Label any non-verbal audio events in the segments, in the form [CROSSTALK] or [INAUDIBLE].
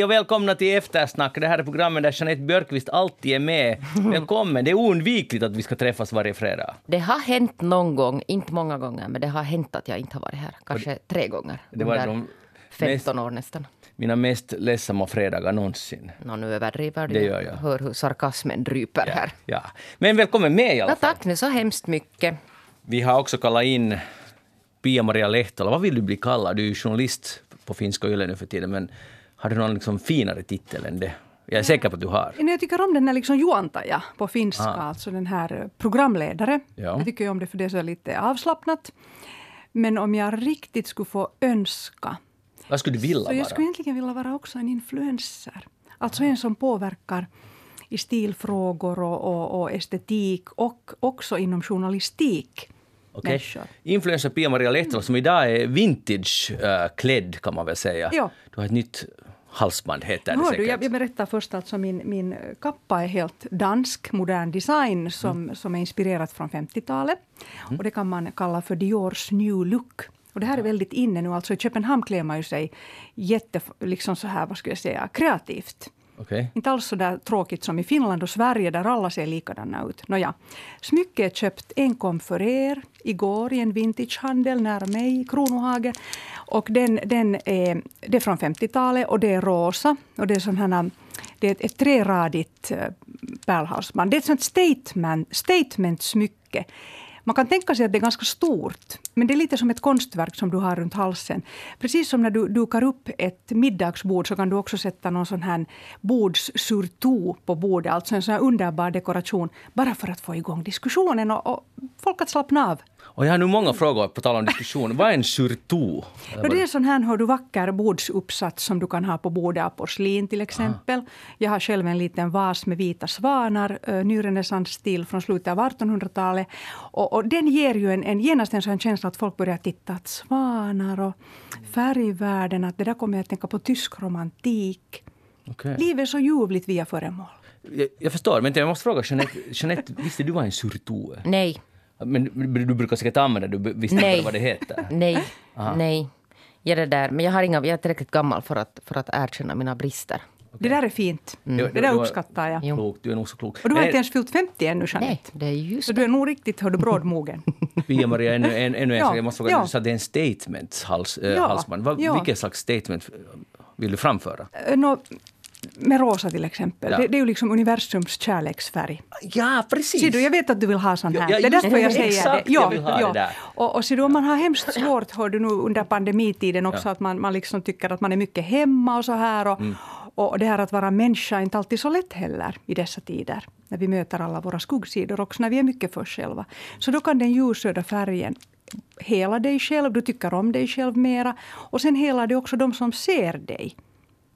Hej och välkomna till Eftersnack. Det här är programmet där Jeanette Björkqvist alltid är med. Välkommen. Det är oundvikligt att vi ska träffas varje fredag. Det har hänt någon gång, inte många gånger, men det har hänt att jag inte har varit här. Kanske tre gånger Det var de 15 år nästan. Mina mest ledsamma fredagar någonsin. Nå, nu överdriver du. Det gör jag. Hör hur sarkasmen dryper här. Ja. Men välkommen med i alla Ja, fall. tack nu så hemskt mycket. Vi har också kallat in Pia-Maria Lehtola. Vad vill du bli kallad? Du är journalist på finska Yle nu för tiden, men har du någon liksom finare titel än det? Jag är säker på att du har. Jag tycker om den här liksom juontaja på finska, Ah. alltså den här programledare. Ja. Jag tycker om det för det är så lite avslappnat. Men om jag riktigt skulle få önska, Vad skulle du vilja så vara? jag skulle egentligen vilja vara också en influencer. Alltså en som påverkar i stilfrågor och, och, och estetik och också inom journalistik. Människor. Influencer Pia-Maria Lehtola som idag är vintage-klädd kan man väl säga. Ja. Du har ett nytt halsband heter det Hör du, säkert. jag, jag berättar först alltså min, min kappa är helt dansk, modern design som, Mm. som är inspirerat från 50-talet. Och det kan man kalla för Diors new look. Och det här är väldigt inne nu. Alltså I Köpenhamn klär man ju sig jätte, liksom så här, vad ska jag säga, kreativt. Okay. Inte alls så där tråkigt som i Finland och Sverige där alla ser likadana ut. Nåja, smycke är köpt enkom för er igår i en vintagehandel nära mig, i Kronohage. Och den, den är, det är från 50-talet och det är rosa. Och det är sån här, det är ett, ett treradigt eh, pärlhalsband. Det är ett sånt statement, statement-smycke. Man kan tänka sig att det är ganska stort, men det är lite som ett konstverk som du har runt halsen. Precis som när du dukar upp ett middagsbord så kan du också sätta någon sån här bordssurtout på bordet, alltså en sån här underbar dekoration, bara för att få igång diskussionen och, och folk att slappna av. Och jag har nu många frågor på tal om diskussion. Vad är en surtout? [LAUGHS] Och det är en sån här hör du, vacker bordsuppsats som du kan ha på bordet av porslin till exempel. Jag har själv en liten vas med vita svanar, nyrenässansstil från slutet av 1800-talet. Och, och den ger ju en, en, genast en sån känsla att folk börjar titta att svanar och färgvärden, att det där kommer jag att tänka på tysk romantik. Okej. Livet är så ljuvligt via föremål. Jag, jag förstår, men jag måste fråga Jeanette, Jeanette visste du vad en surtout är? Nej, Men du brukar säkert använda det, du visste Nej. inte vad det heter? nej, nej. Ja, det där. Men jag, har inga, jag är tillräckligt gammal för att, för att erkänna mina brister. Det där är fint. Jo, Det där uppskattar jag. Jo. Klok, du är nog så klok. Och du har inte ens fyllt 50 ännu, Jeanette. Nej, det är just Så du är nog riktigt hör du, brådmogen. [LAUGHS] Pia-Maria, ännu, en, ännu en Ja, sak. Jag måste fråga, ja. du sa att det är en statement hals, äh, Ja, halsband. Vad, ja. Vilket slags statement vill du framföra? Eh, nå, med rosa till exempel. Ja. Det, det är ju liksom universums kärleksfärg. Ja, precis! Ser du, jag vet att du vill ha sån Ja, här. ja, det är därför jag säger Exakt, det. vill ha det. Och, och ser du, om man har hemskt svårt, hör du nu under pandemitiden också, Ja. att man, man liksom tycker att man är mycket hemma och så här. Och, Mm och det här att vara människa är inte alltid så lätt heller i dessa tider. När vi möter alla våra skuggsidor också, när vi är mycket för oss själva. Så då kan den ljusröda färgen hela dig själv, du tycker om dig själv mera. Och sen helar det också de som ser dig.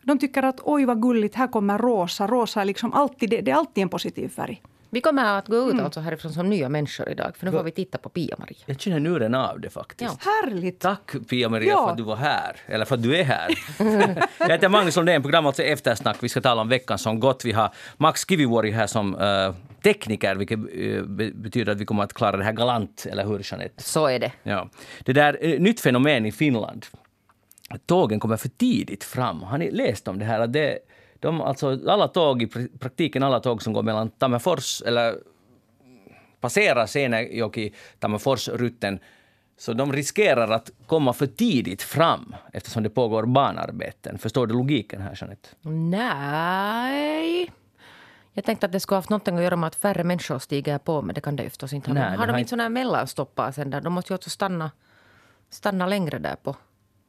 De tycker att oj vad gulligt, här kommer rosa. Rosa är liksom alltid, det är alltid en positiv färg. Vi kommer att gå ut Mm. alltså härifrån som nya människor idag. För nu får vi titta på Pia-Maria. Jag känner nu redan av det faktiskt. Ja. Härligt! Tack Pia-Maria Ja. för att du var här. Eller för att du är här. [LAUGHS] jag heter Magnus Lundén, programmet alltså Eftersnack. Vi ska tala om veckan som gått. Vi har Max Kivivuori här som eh, tekniker, vilket eh, be- betyder att vi kommer att klara det här galant. Eller hur Jeanette? Så är det. Ja. Det där är ett nytt fenomen i Finland. Tågen kommer för tidigt fram. Har ni läst om det här? Att det, de, alltså, alla tåg, i pr- praktiken alla tåg som går mellan Tammerfors eller passerar Seinäjoki, Tammerfors-rutten så de riskerar att komma för tidigt fram eftersom det pågår banarbeten. Förstår du logiken här, Jeanette? Nej. Jag tänkte att det skulle ha haft någonting att göra med att färre människor stiger på, men det kan det ju förstås inte ha. Nej, har de inte sådana här mellanstoppar sen där? De måste ju också stanna, stanna längre där på,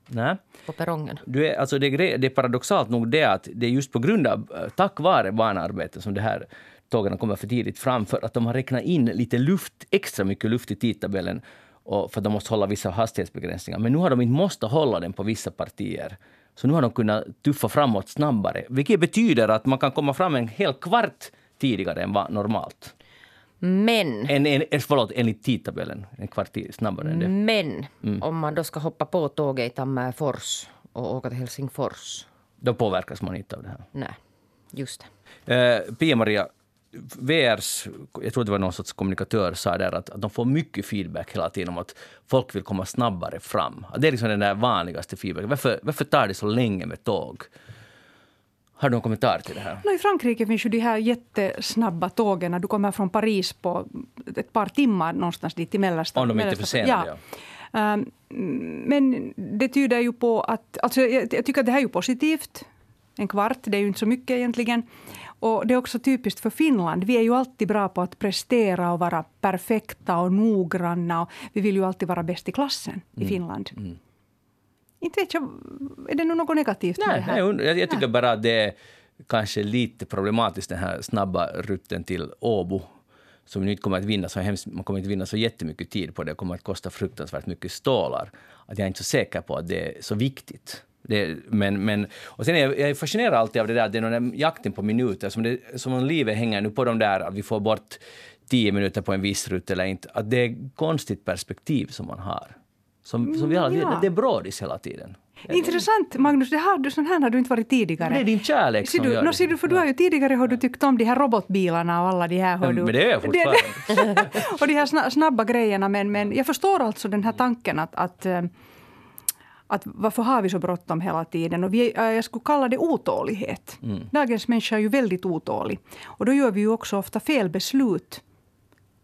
Nej. på perrongen. Du är, alltså det, är det är paradoxalt nog det att det är just på grund av, eh, tack vare banarbeten som det här tågen kommer för tidigt fram för att de har räknat in lite luft, extra mycket luft i tidtabellen och för att de måste hålla vissa hastighetsbegränsningar. Men nu har de inte måste hålla den på vissa partier. Så nu har de kunnat tuffa framåt snabbare. Vilket betyder att man kan komma fram en hel kvart tidigare än vad normalt. Men, En, en, förlåt, enligt tidtabellen. En kvart snabbare än det. men Mm. om man då ska hoppa på tåget i Tammerfors och åka till Helsingfors. Då påverkas man inte av det här. Nej, just det. Eh, Pia-Maria, VRs, jag tror det var någon sorts kommunikatör, sa där att, att de får mycket feedback hela tiden om att folk vill komma snabbare fram. Att det är liksom den där vanligaste feedbacken. Varför, varför tar det så länge med tåg? Har du någon kommentar till det här? No, I Frankrike finns ju de här jättesnabba tågen. Du kommer från Paris på ett par timmar någonstans dit till mellersta. Om de inte är försenade, ja. Ehm, Men det tyder ju på att... Alltså jag, tycker att det här är ju positivt. En kvart, det är ju inte så mycket egentligen. Och Det är också typiskt för Finland. Vi är ju alltid bra på att prestera och vara perfekta och noggranna. Och vi vill ju alltid vara bäst i klassen Mm. i Finland. Inte vet jag, är det något negativt med det här? nej, jag, jag tycker bara att det är kanske lite problematiskt den här snabba rutten till Åbo som nu inte kommer att vinna så hemskt, man kommer inte vinna så jättemycket tid på det. Det kommer att kosta fruktansvärt mycket stålar. Att jag är inte så säker på att det är så viktigt. Det, men, men, och sen är jag, jag är fascinerad alltid av det där, det är den där jakten på minuter, som, det, som om livet hänger nu på de där, att vi får bort tio minuter på en viss rutt eller inte. Att det är ett konstigt perspektiv som man har. Som, som vi alla, ja. Det är brådis hela tiden. Intressant, Magnus. Det du- sån här har du inte varit tidigare. Det är din kärlek Ser som du, gör no, det. ser du, för du har ju tidigare har du tyckt om de här robotbilarna och alla de här. Har Ja, du, men det är jag [LAUGHS] fortfarande. [LAUGHS] och de här sna- snabba grejerna. Men, men jag förstår alltså den här tanken att, att, eh, att varför har vi så bråttom hela tiden? Och vi, är- jag skulle kalla det otålighet. Mm. Dagens människa är ju väldigt otålig. Och då gör vi ju också ofta fel beslut.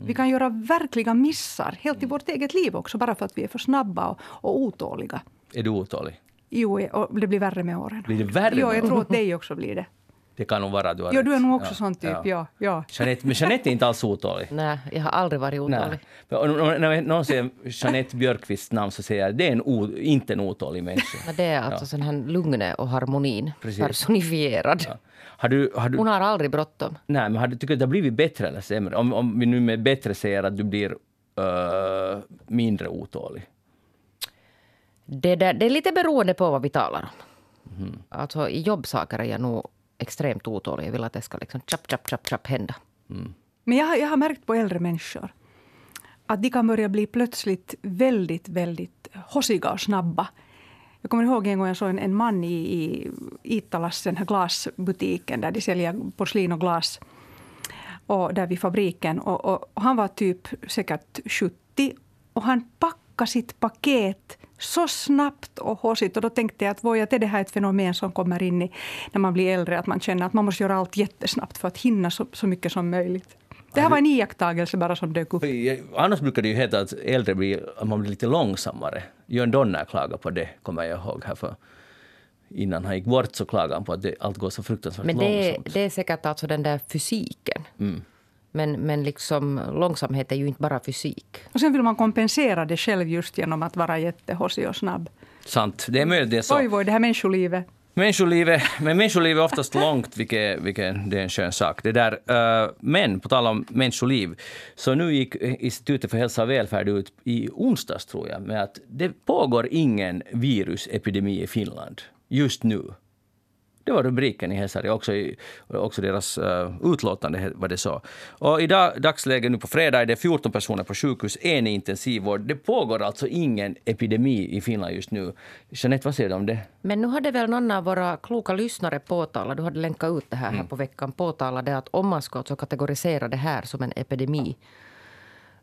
Mm. Vi kan göra verkliga missar, helt i vårt eget liv också, bara för att vi är för snabba och, och otåliga. Är du otålig? Jo, och det blir värre med åren. Blir det värre Jo, jag tror att dig också blir det. [LAUGHS] Det kan nog vara att du har Jo, rätt. du är nog också Ja, sån typ. Ja, ja. Jeanette, men Jeanette är inte alls otålig. [LAUGHS] Nej, jag har aldrig varit otålig. När någon säger Jeanette Björkqvists namn så säger jag det är en o, inte en otålig människa. [LAUGHS] Men det är alltså sån här lugnet och harmonin Precis. personifierad. Ja. Har du, har du, Hon har aldrig bråttom. nej, men har du, tycker du att det har blivit bättre eller sämre? Om, om vi nu med bättre säger att du blir uh, mindre otålig. Det, där, det är lite beroende på vad vi talar om. Mhm. Alltså i jobbsaker är jag nog extremt otålig. Jag vill att det ska liksom chap, chap, chap, chap hända. Men jag, har- jag har märkt på äldre människor att de kan börja bli plötsligt väldigt, väldigt hossiga och snabba. Jag kommer ihåg en gång jag såg en, en man i, i Italas den här glasbutiken där de säljer porslin och glas. Och där vid fabriken. Och, och, och han var typ säkert 70 och han packade sitt paket så snabbt och haussigt. Och då tänkte jag att voi, är det här ett fenomen som kommer in i när man blir äldre? Att man känner att man måste göra allt jättesnabbt för att hinna så, så mycket som möjligt. Det här var en iakttagelse bara som dök upp. Annars brukar det ju heta att äldre blir, att man blir lite långsammare. Jörn Donner klagade på det, kommer jag ihåg. Här för innan han gick bort så klagade han på att det, allt går så fruktansvärt Men det är, långsamt. det är säkert alltså den där fysiken. Men, men liksom, långsamhet är ju inte bara fysik. Och sen vill man kompensera det själv just genom att vara jättehossig och snabb. Sant, det är möjligt det är så. Oj, oj, det här människolivet. Människolivet, men människolivet är oftast långt, vilket, vilket det är en skön sak. Det där, eh, men på tal om människoliv, så nu gick eh, Institutet för hälsa och välfärd ut i onsdags, tror jag, med att det pågår ingen virusepidemi i Finland just nu. Det var rubriken i Hesari, också, i, också deras uh, utlåtande var det så. Och i dag, dagsläget nu på fredag är det 14 personer på sjukhus, en i intensivvård. Det pågår alltså ingen epidemi i Finland just nu. Jeanette, vad säger du om det? Men nu hade väl någon av våra kloka lyssnare påtalat, du hade länkat ut det här, här på veckan, påtalat det att om man ska alltså kategorisera det här som en epidemi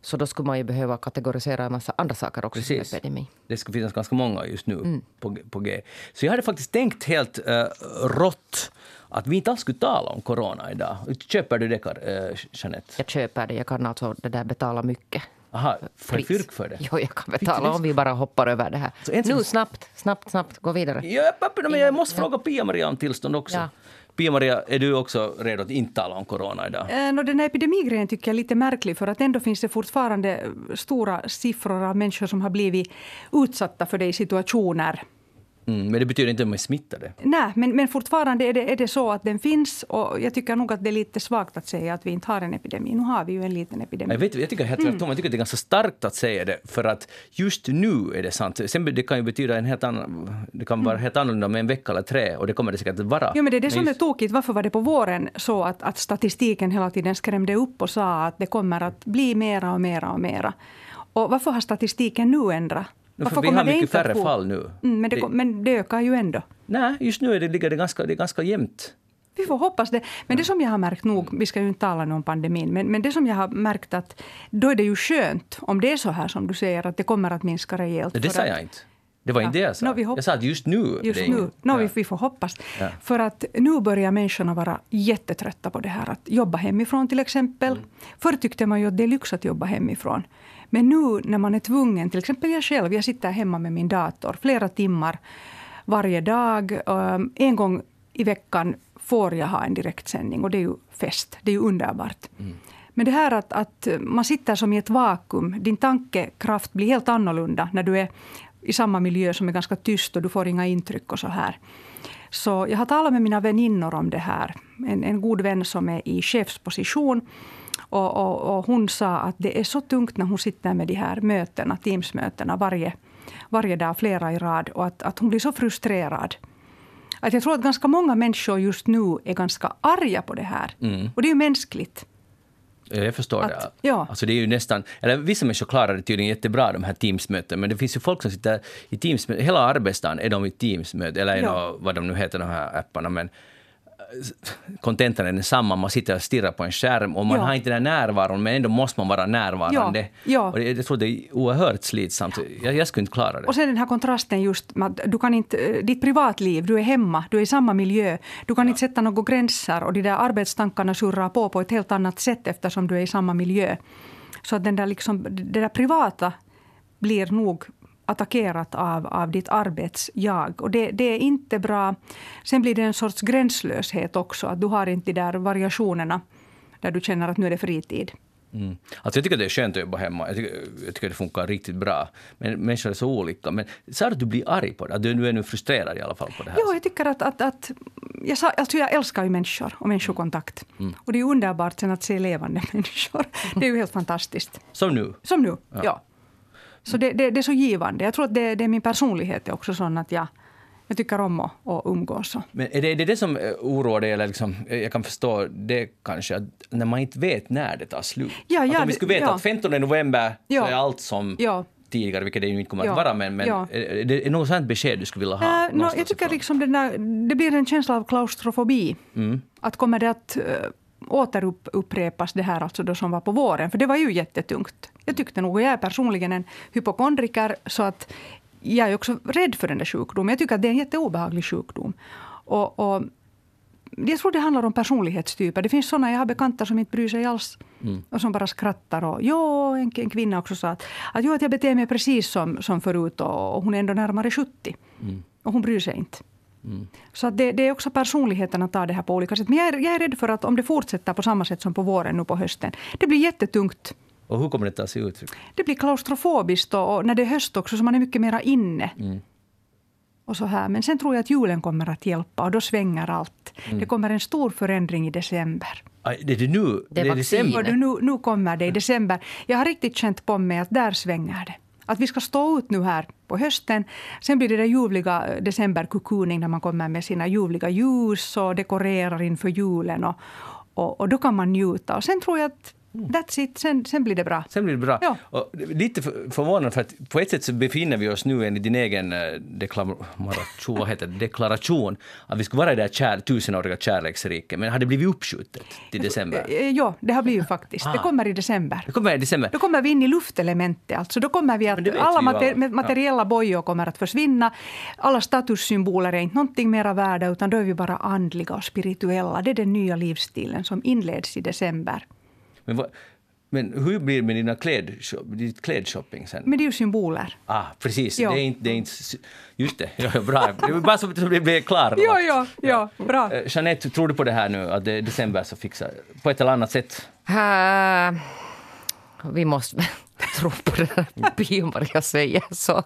så då skulle man ju behöva kategorisera en massa andra saker också Precis. som epidemi. Det ska finnas ganska många just nu på, på G. Så jag hade faktiskt tänkt helt uh, rått att vi inte alls skulle tala om corona idag. Köper du det, uh, Jeanette? Jag köper det, jag kan alltså det där betala mycket. Aha, får jag för det? Jo, jag kan betala om vi bara hoppar över det här. Så Nu snabbt, snabbt, snabbt, gå vidare. Ja, pappa, men jag måste fråga Pia-Maria om tillstånd också. Ja. Pia-Maria, är du också redo att inte tala om corona idag? Eh, no, den här epidemigrejen tycker jag är lite märklig för att ändå finns det fortfarande stora siffror av människor som har blivit utsatta för det i situationer. Mm, men det betyder inte att de är smittade. Nej, men, men fortfarande är det, är det så att den finns och jag tycker nog att det är lite svagt att säga att vi inte har en epidemi. Nu har vi ju en liten epidemi. Jag, vet, jag tycker helt tvärtom. Jag tycker det är ganska starkt att säga det, för att just nu är det sant. Sen det kan ju betyda en helt annan... Det kan vara helt annorlunda om en vecka eller tre, och det kommer det säkert att vara. Jo, men det är det som är just- tokigt. Varför var det på våren så att, att statistiken hela tiden skrämde upp och sa att det kommer att bli mera och mera och mera? Och varför har statistiken nu ändrat? Varför för vi har mycket färre gå- fall nu. Mm, men, det, Det- men det ökar ju ändå. Nej, just nu är det, ligger det, ganska, det är ganska jämnt. Vi får hoppas det. Men det som jag har märkt nog, vi ska ju inte tala nu om pandemin, men, men det som jag har märkt att då är det ju skönt om det är så här som du säger att det kommer att minska rejält. Det sa jag inte. Det var inte det jag sa. No, vi jag sa att just nu. Just nu. No, vi, ja. vi får hoppas. Ja. För att nu börjar människorna vara jättetrötta på det här att jobba hemifrån till exempel. Mm. Förr tyckte man ju att det är lyx att jobba hemifrån. Men nu när man är tvungen, till exempel jag själv, jag sitter hemma med min dator flera timmar varje dag. Um, En gång i veckan får jag ha en direktsändning och det är ju fest. Det är ju underbart. Men det här att, att man sitter som i ett vakuum. Din tankekraft blir helt annorlunda när du är i samma miljö som är ganska tyst och du får inga intryck och så här. Så jag har talat med mina väninnor om det här. En, en god vän som är i chefsposition. Och, och, och hon sa att det är så tungt när hon sitter med de här mötena, Teams-mötena varje, varje dag, flera i rad. Och att, att hon blir så frustrerad. Att jag tror att ganska många människor just nu är ganska arga på det här. Mm. Och det är ju mänskligt. Ja, Jag förstår Att- det. ja. Alltså det är ju nästan, eller vissa människor klarar det tydligen jättebra, de här Teams-möten, men det finns ju folk som sitter i Teams hela arbetsdagen är de i Teams-möte, eller Ja. vad de nu heter, de här apparna, men kontentan är densamma, man sitter och stirrar på en skärm och man Ja. har inte den närvaron, men ändå måste man vara närvarande. Ja, ja. Och jag tror det är oerhört slitsamt. Jag, jag skulle inte klara det. Och sen den här kontrasten just du kan inte, ditt privatliv, du är hemma, du är i samma miljö. Du kan inte sätta några gränser och de där arbetstankarna surrar på på ett helt annat sätt eftersom du är i samma miljö. Så att den där liksom, det där privata blir nog attackerat av, av ditt arbetsjag. Och det, det är inte bra. Sen blir det en sorts gränslöshet också. Att du har inte de där variationerna där du känner att nu är det fritid. Mm. Alltså jag tycker att det är skönt att jobba hemma. Jag tycker, jag tycker att det funkar riktigt bra. Men människor är så olika. Men du att du blir arg på det? Att du, du är nu frustrerad i alla fall på det här? Jo, jag tycker att... att, att jag, sa, alltså jag älskar ju människor och människokontakt. Och det är underbart sen att se levande [LAUGHS] människor. Det är ju helt fantastiskt. Som nu? Som nu, ja. Så det, det, det är så givande. Jag tror att det, det är min personlighet är också sån att jag, jag tycker om att, att umgås. Men är det, är det det som eh, oroar dig? Eller liksom, eh, jag kan förstå det kanske, att när man inte vet när det tar slut. Ja, att ja, om vi skulle veta ja. att 15 november Ja. så är allt som Ja. tidigare, vilket det ju inte kommer Ja. att vara, men, men Ja. är, det något sånt besked du skulle vilja ha? Äh, no, någonstans jag tycker ifrån? liksom det, där, det blir en känsla av klaustrofobi. Mm. Att kommer det att återupprepas det här alltså då som var på våren? För det var ju jättetungt. Jag tyckte nog, och jag är personligen en hypokondriker, så att jag är också rädd för den där sjukdomen. Jag tycker att det är en jätteobehaglig sjukdom. Och, och jag tror det handlar om personlighetstyper. Det finns såna jag har bekanta som inte bryr sig alls. Och som bara skrattar. Och, jo, en, en kvinna också sa att, att, jo, att jag beter mig precis som, som förut och, och hon är ändå närmare 70. Och hon bryr sig inte. Så att det, det är också personligheten att ta det här på olika sätt. Men jag är, jag är rädd för att om det fortsätter på samma sätt som på våren nu på hösten. Det blir jättetungt. Och hur kommer det att sig uttryck? Det blir klaustrofobiskt och, och när det är höst också så man är mycket mera inne. Och så här. Men sen tror jag att julen kommer att hjälpa och då svänger allt. Det kommer en stor förändring i december. Aj, Det är det nu? Det är är vaccin. december. Nu, nu kommer det i december. Jag har riktigt känt på mig att där svänger det. Att vi ska stå ut nu här på hösten. Sen blir det den ljuvliga eh, decemberkukuning när man kommer med sina ljuvliga ljus och dekorerar inför julen. Och, och, och då kan man njuta. Och sen tror jag att that's it. Sen, sen blir det bra. Sen blir det bra. Ja. Och lite för- förvånad för att på ett sätt så befinner vi oss nu enligt din egen eh, deklaration, heter det, deklaration att vi skulle vara i det här kär, tusenåriga kärleksriket, men har det blivit uppskjutet till december? Eh, Ja, det har blivit faktiskt. Det Ah. kommer i december. Det kommer i december. Då kommer vi in i luftelementet. Alltså då kommer vi att det alla mater- alla. materiella bojor kommer att försvinna. Alla statussymboler är inte någonting mera värda utan då är vi bara andliga och spirituella. Det är den nya livsstilen som inleds i december. Men, vad, men hur blir det med dina klädshop, ditt klädshopping sen? Men det är ju symboler. Ah, precis. Ja. Det är inte, det är inte... Just det, ja, bra. Bara så att det blev klart. Ja, ja, ja, bra. Eh, Jeanette, tror du på det här nu, att det är december så fixar på ett eller annat sätt? Äh, vi måste tro på här byn vad jag säger. Så.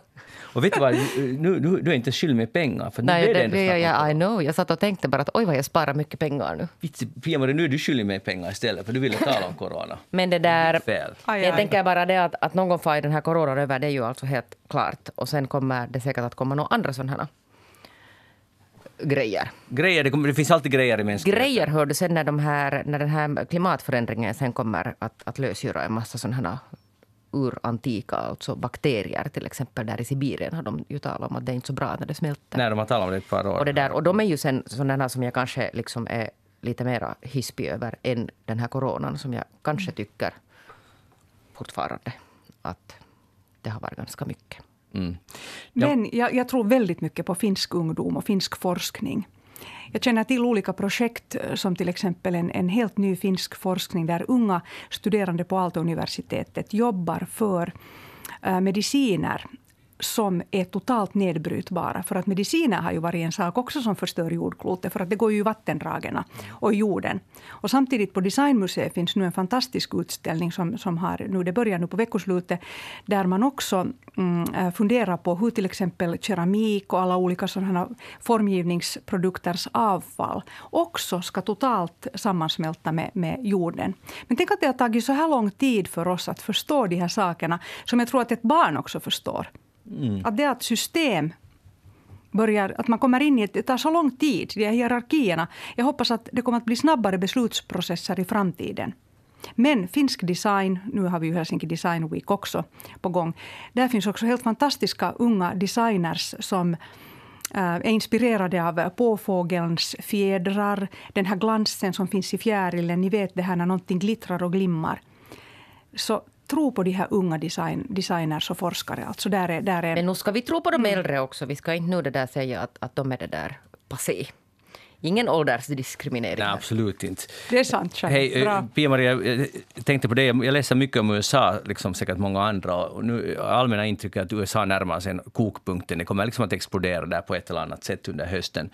Och vet du vad, nu, nu, du är inte skyldig med pengar. För Nej, det, det, snack om jag, I know. Jag satt och tänkte bara att oj vad jag sparar mycket pengar nu. Vitsi, Pia-Marie, nu är du skyldig med pengar istället, för du ville tala om corona. [LAUGHS] Men det där... Fel. Aj, Jag aj. tänker bara det att, att någon gång far den här coronan över, det är ju alltså helt klart. Och sen kommer det säkert att komma några andra sådana här grejer. Grejer, det, kommer, det finns alltid grejer i mänskligheten. Grejer hör du sen när, de här, när den här klimatförändringen sen kommer att, att lösgöra en massa sådana här urantika, alltså bakterier till exempel. Där i Sibirien har de ju talat om att det är inte så bra när det smälter. Nej, de har talat om det ett par år. Och, det där, och de är ju sen sådana som jag kanske liksom är lite mera hispig över än den här coronan som jag kanske tycker fortfarande att det har varit ganska mycket. Mm. Ja. Men jag, jag, tror väldigt mycket på finsk ungdom och finsk forskning. Jag känner till olika projekt eh, som till exempel en, en helt ny finsk forskning där unga studerande på Aalto-universitetet jobbar för eh, mediciner som är totalt nedbrytbara. För att mediciner har ju varit en sak också som förstör jordklotet. För att det går ju i vattendragen och jorden. Och samtidigt på Designmuseet finns nu en fantastisk utställning som, som har, nu, det börjar nu på veckoslutet. Där man också mm, eh, funderar på hur till exempel keramik och alla olika sådana formgivningsprodukters avfall också ska totalt sammansmälta med, med jorden. Men tänk att det har tagit så här lång tid för oss att förstå de här sakerna som jag tror att ett barn också förstår. Mm. Att det är ett system börjar, att man kommer in i ett, det tar så lång tid, de här hierarkierna. Jag hoppas att det kommer att bli snabbare beslutsprocesser i framtiden. Men finsk design, nu har vi ju Helsinki Design Week också på gång. Där finns också helt fantastiska unga designers som eh, är inspirerade av påfågelns fjädrar, den här glansen som finns i fjärilen. Ni vet det här när någonting glittrar och glimmar. Så tro på de här unga design, designers och forskare. Alltså där är, där är... Men nu ska vi tro på de mm. äldre också. Vi ska inte nu det där säga att, att de är det där passé. Ingen åldersdiskriminering. Nej, absolut inte. Det är sant. Hej, eh, Pia-Maria, jag tänkte på det. Jag läser mycket om USA, liksom säkert många andra. Och nu, allmänna intrycket är att USA närmar sig kokpunkten. Det kommer liksom att explodera där på ett eller annat sätt under hösten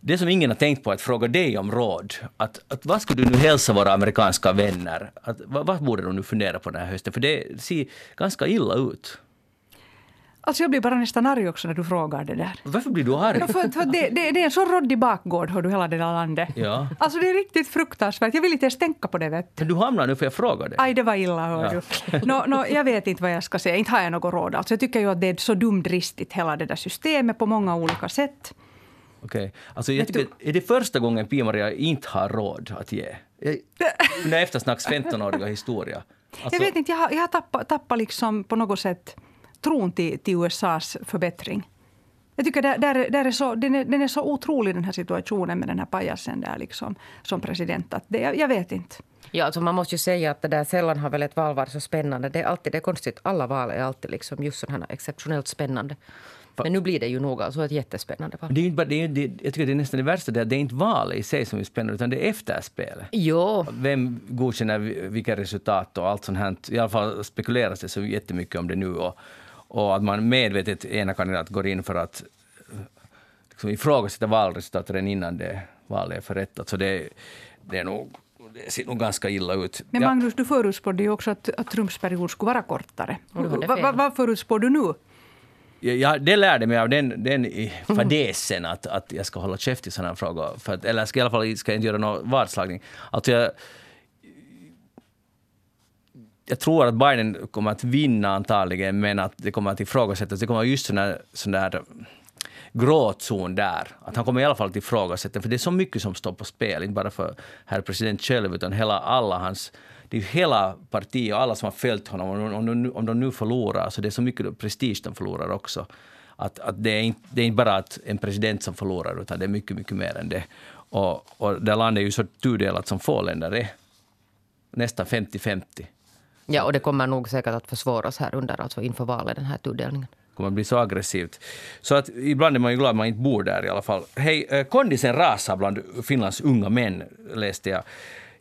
det som ingen har tänkt på är att fråga dig om råd. Att, att vad skulle du nu hälsa våra amerikanska vänner? Att, vad, vad borde de nu fundera på den här hösten? För det ser ganska illa ut. Alltså jag blir bara nästan arg också när du frågar det där. Varför blir du arg? för, för det, det, det, är en så råddig bakgård, hör du, hela det där landet. Ja. Alltså det är riktigt fruktansvärt. Jag vill inte ens tänka på det, vet Men du hamnar nu för jag frågar dig. Aj, det var illa, hör ja. du. No, no, jag vet inte vad jag ska säga. Inte har jag något råd. Alltså jag tycker ju att det är så dumdristigt, hela det där systemet, på många olika sätt. Okej. Okay. Alltså jag tycker, är det första gången Pia-Maria inte har råd att ge? [LAUGHS] Under eftersnacks 15-åriga historia. Alltså, jag vet inte, jag har, jag har tappat, tappat liksom på något sätt tron till, till USAs förbättring. Jag tycker där, där, där är så, den, är, den är så otrolig den här situationen med den här pajasen där liksom, som president. Att det, jag, jag vet inte. Ja, alltså man måste ju säga att det där sällan har väl ett val varit så spännande. Det är alltid det är konstigt. Alla val är alltid liksom just sådana exceptionellt spännande. Men nu blir det ju nog alltså ett jättespännande val. Det är inte bara, det är, det, jag tycker det är nästan det värsta, det är, det är inte valet i sig som är spännande, utan det är efterspelet. Jo. Vem godkänner vilka resultat och allt sånt här. I alla fall spekuleras det så jättemycket om det nu. Och, och att man medvetet, ena kandidat, går in för att liksom ifrågasätta valresultatet redan innan det valet är förrättat. Så det, det är nog det ser nog ganska illa ut. Men Magnus, du förutspådde ju också att, att Trumps period skulle vara kortare. Vad va, va förutspår du nu? Ja, det lärde mig av den, den eh, fadäsen att, att jag ska hålla käft i sådana frågor. För att, eller ska i alla fall ska jag inte göra någon vadslagning. Alltså jag, jag tror att Biden kommer att vinna antagligen, men att det kommer att ifrågasättas. Det kommer just sån där, sån där gråtzon där. Att han kommer i alla fall att ifrågasätta, för det är så mycket som står på spel, inte bara för herr president själv, utan hela alla hans det är hela partiet och alla som har följt honom. Om de, om de nu förlorar, så det är så mycket prestige de förlorar också. Att, att det, är inte, det är inte bara att en president som förlorar, utan det är mycket, mycket mer än det. Och, och det landet är ju så tudelat som få länder är. Nästan 50-50. Ja, och det kommer nog säkert att försvåras här under, alltså inför valet, den här tudelningen kommer att bli så aggressivt. Så att ibland är man ju glad att man inte bor där i alla fall. Hej, eh, kondisen rasar bland Finlands unga män, läste jag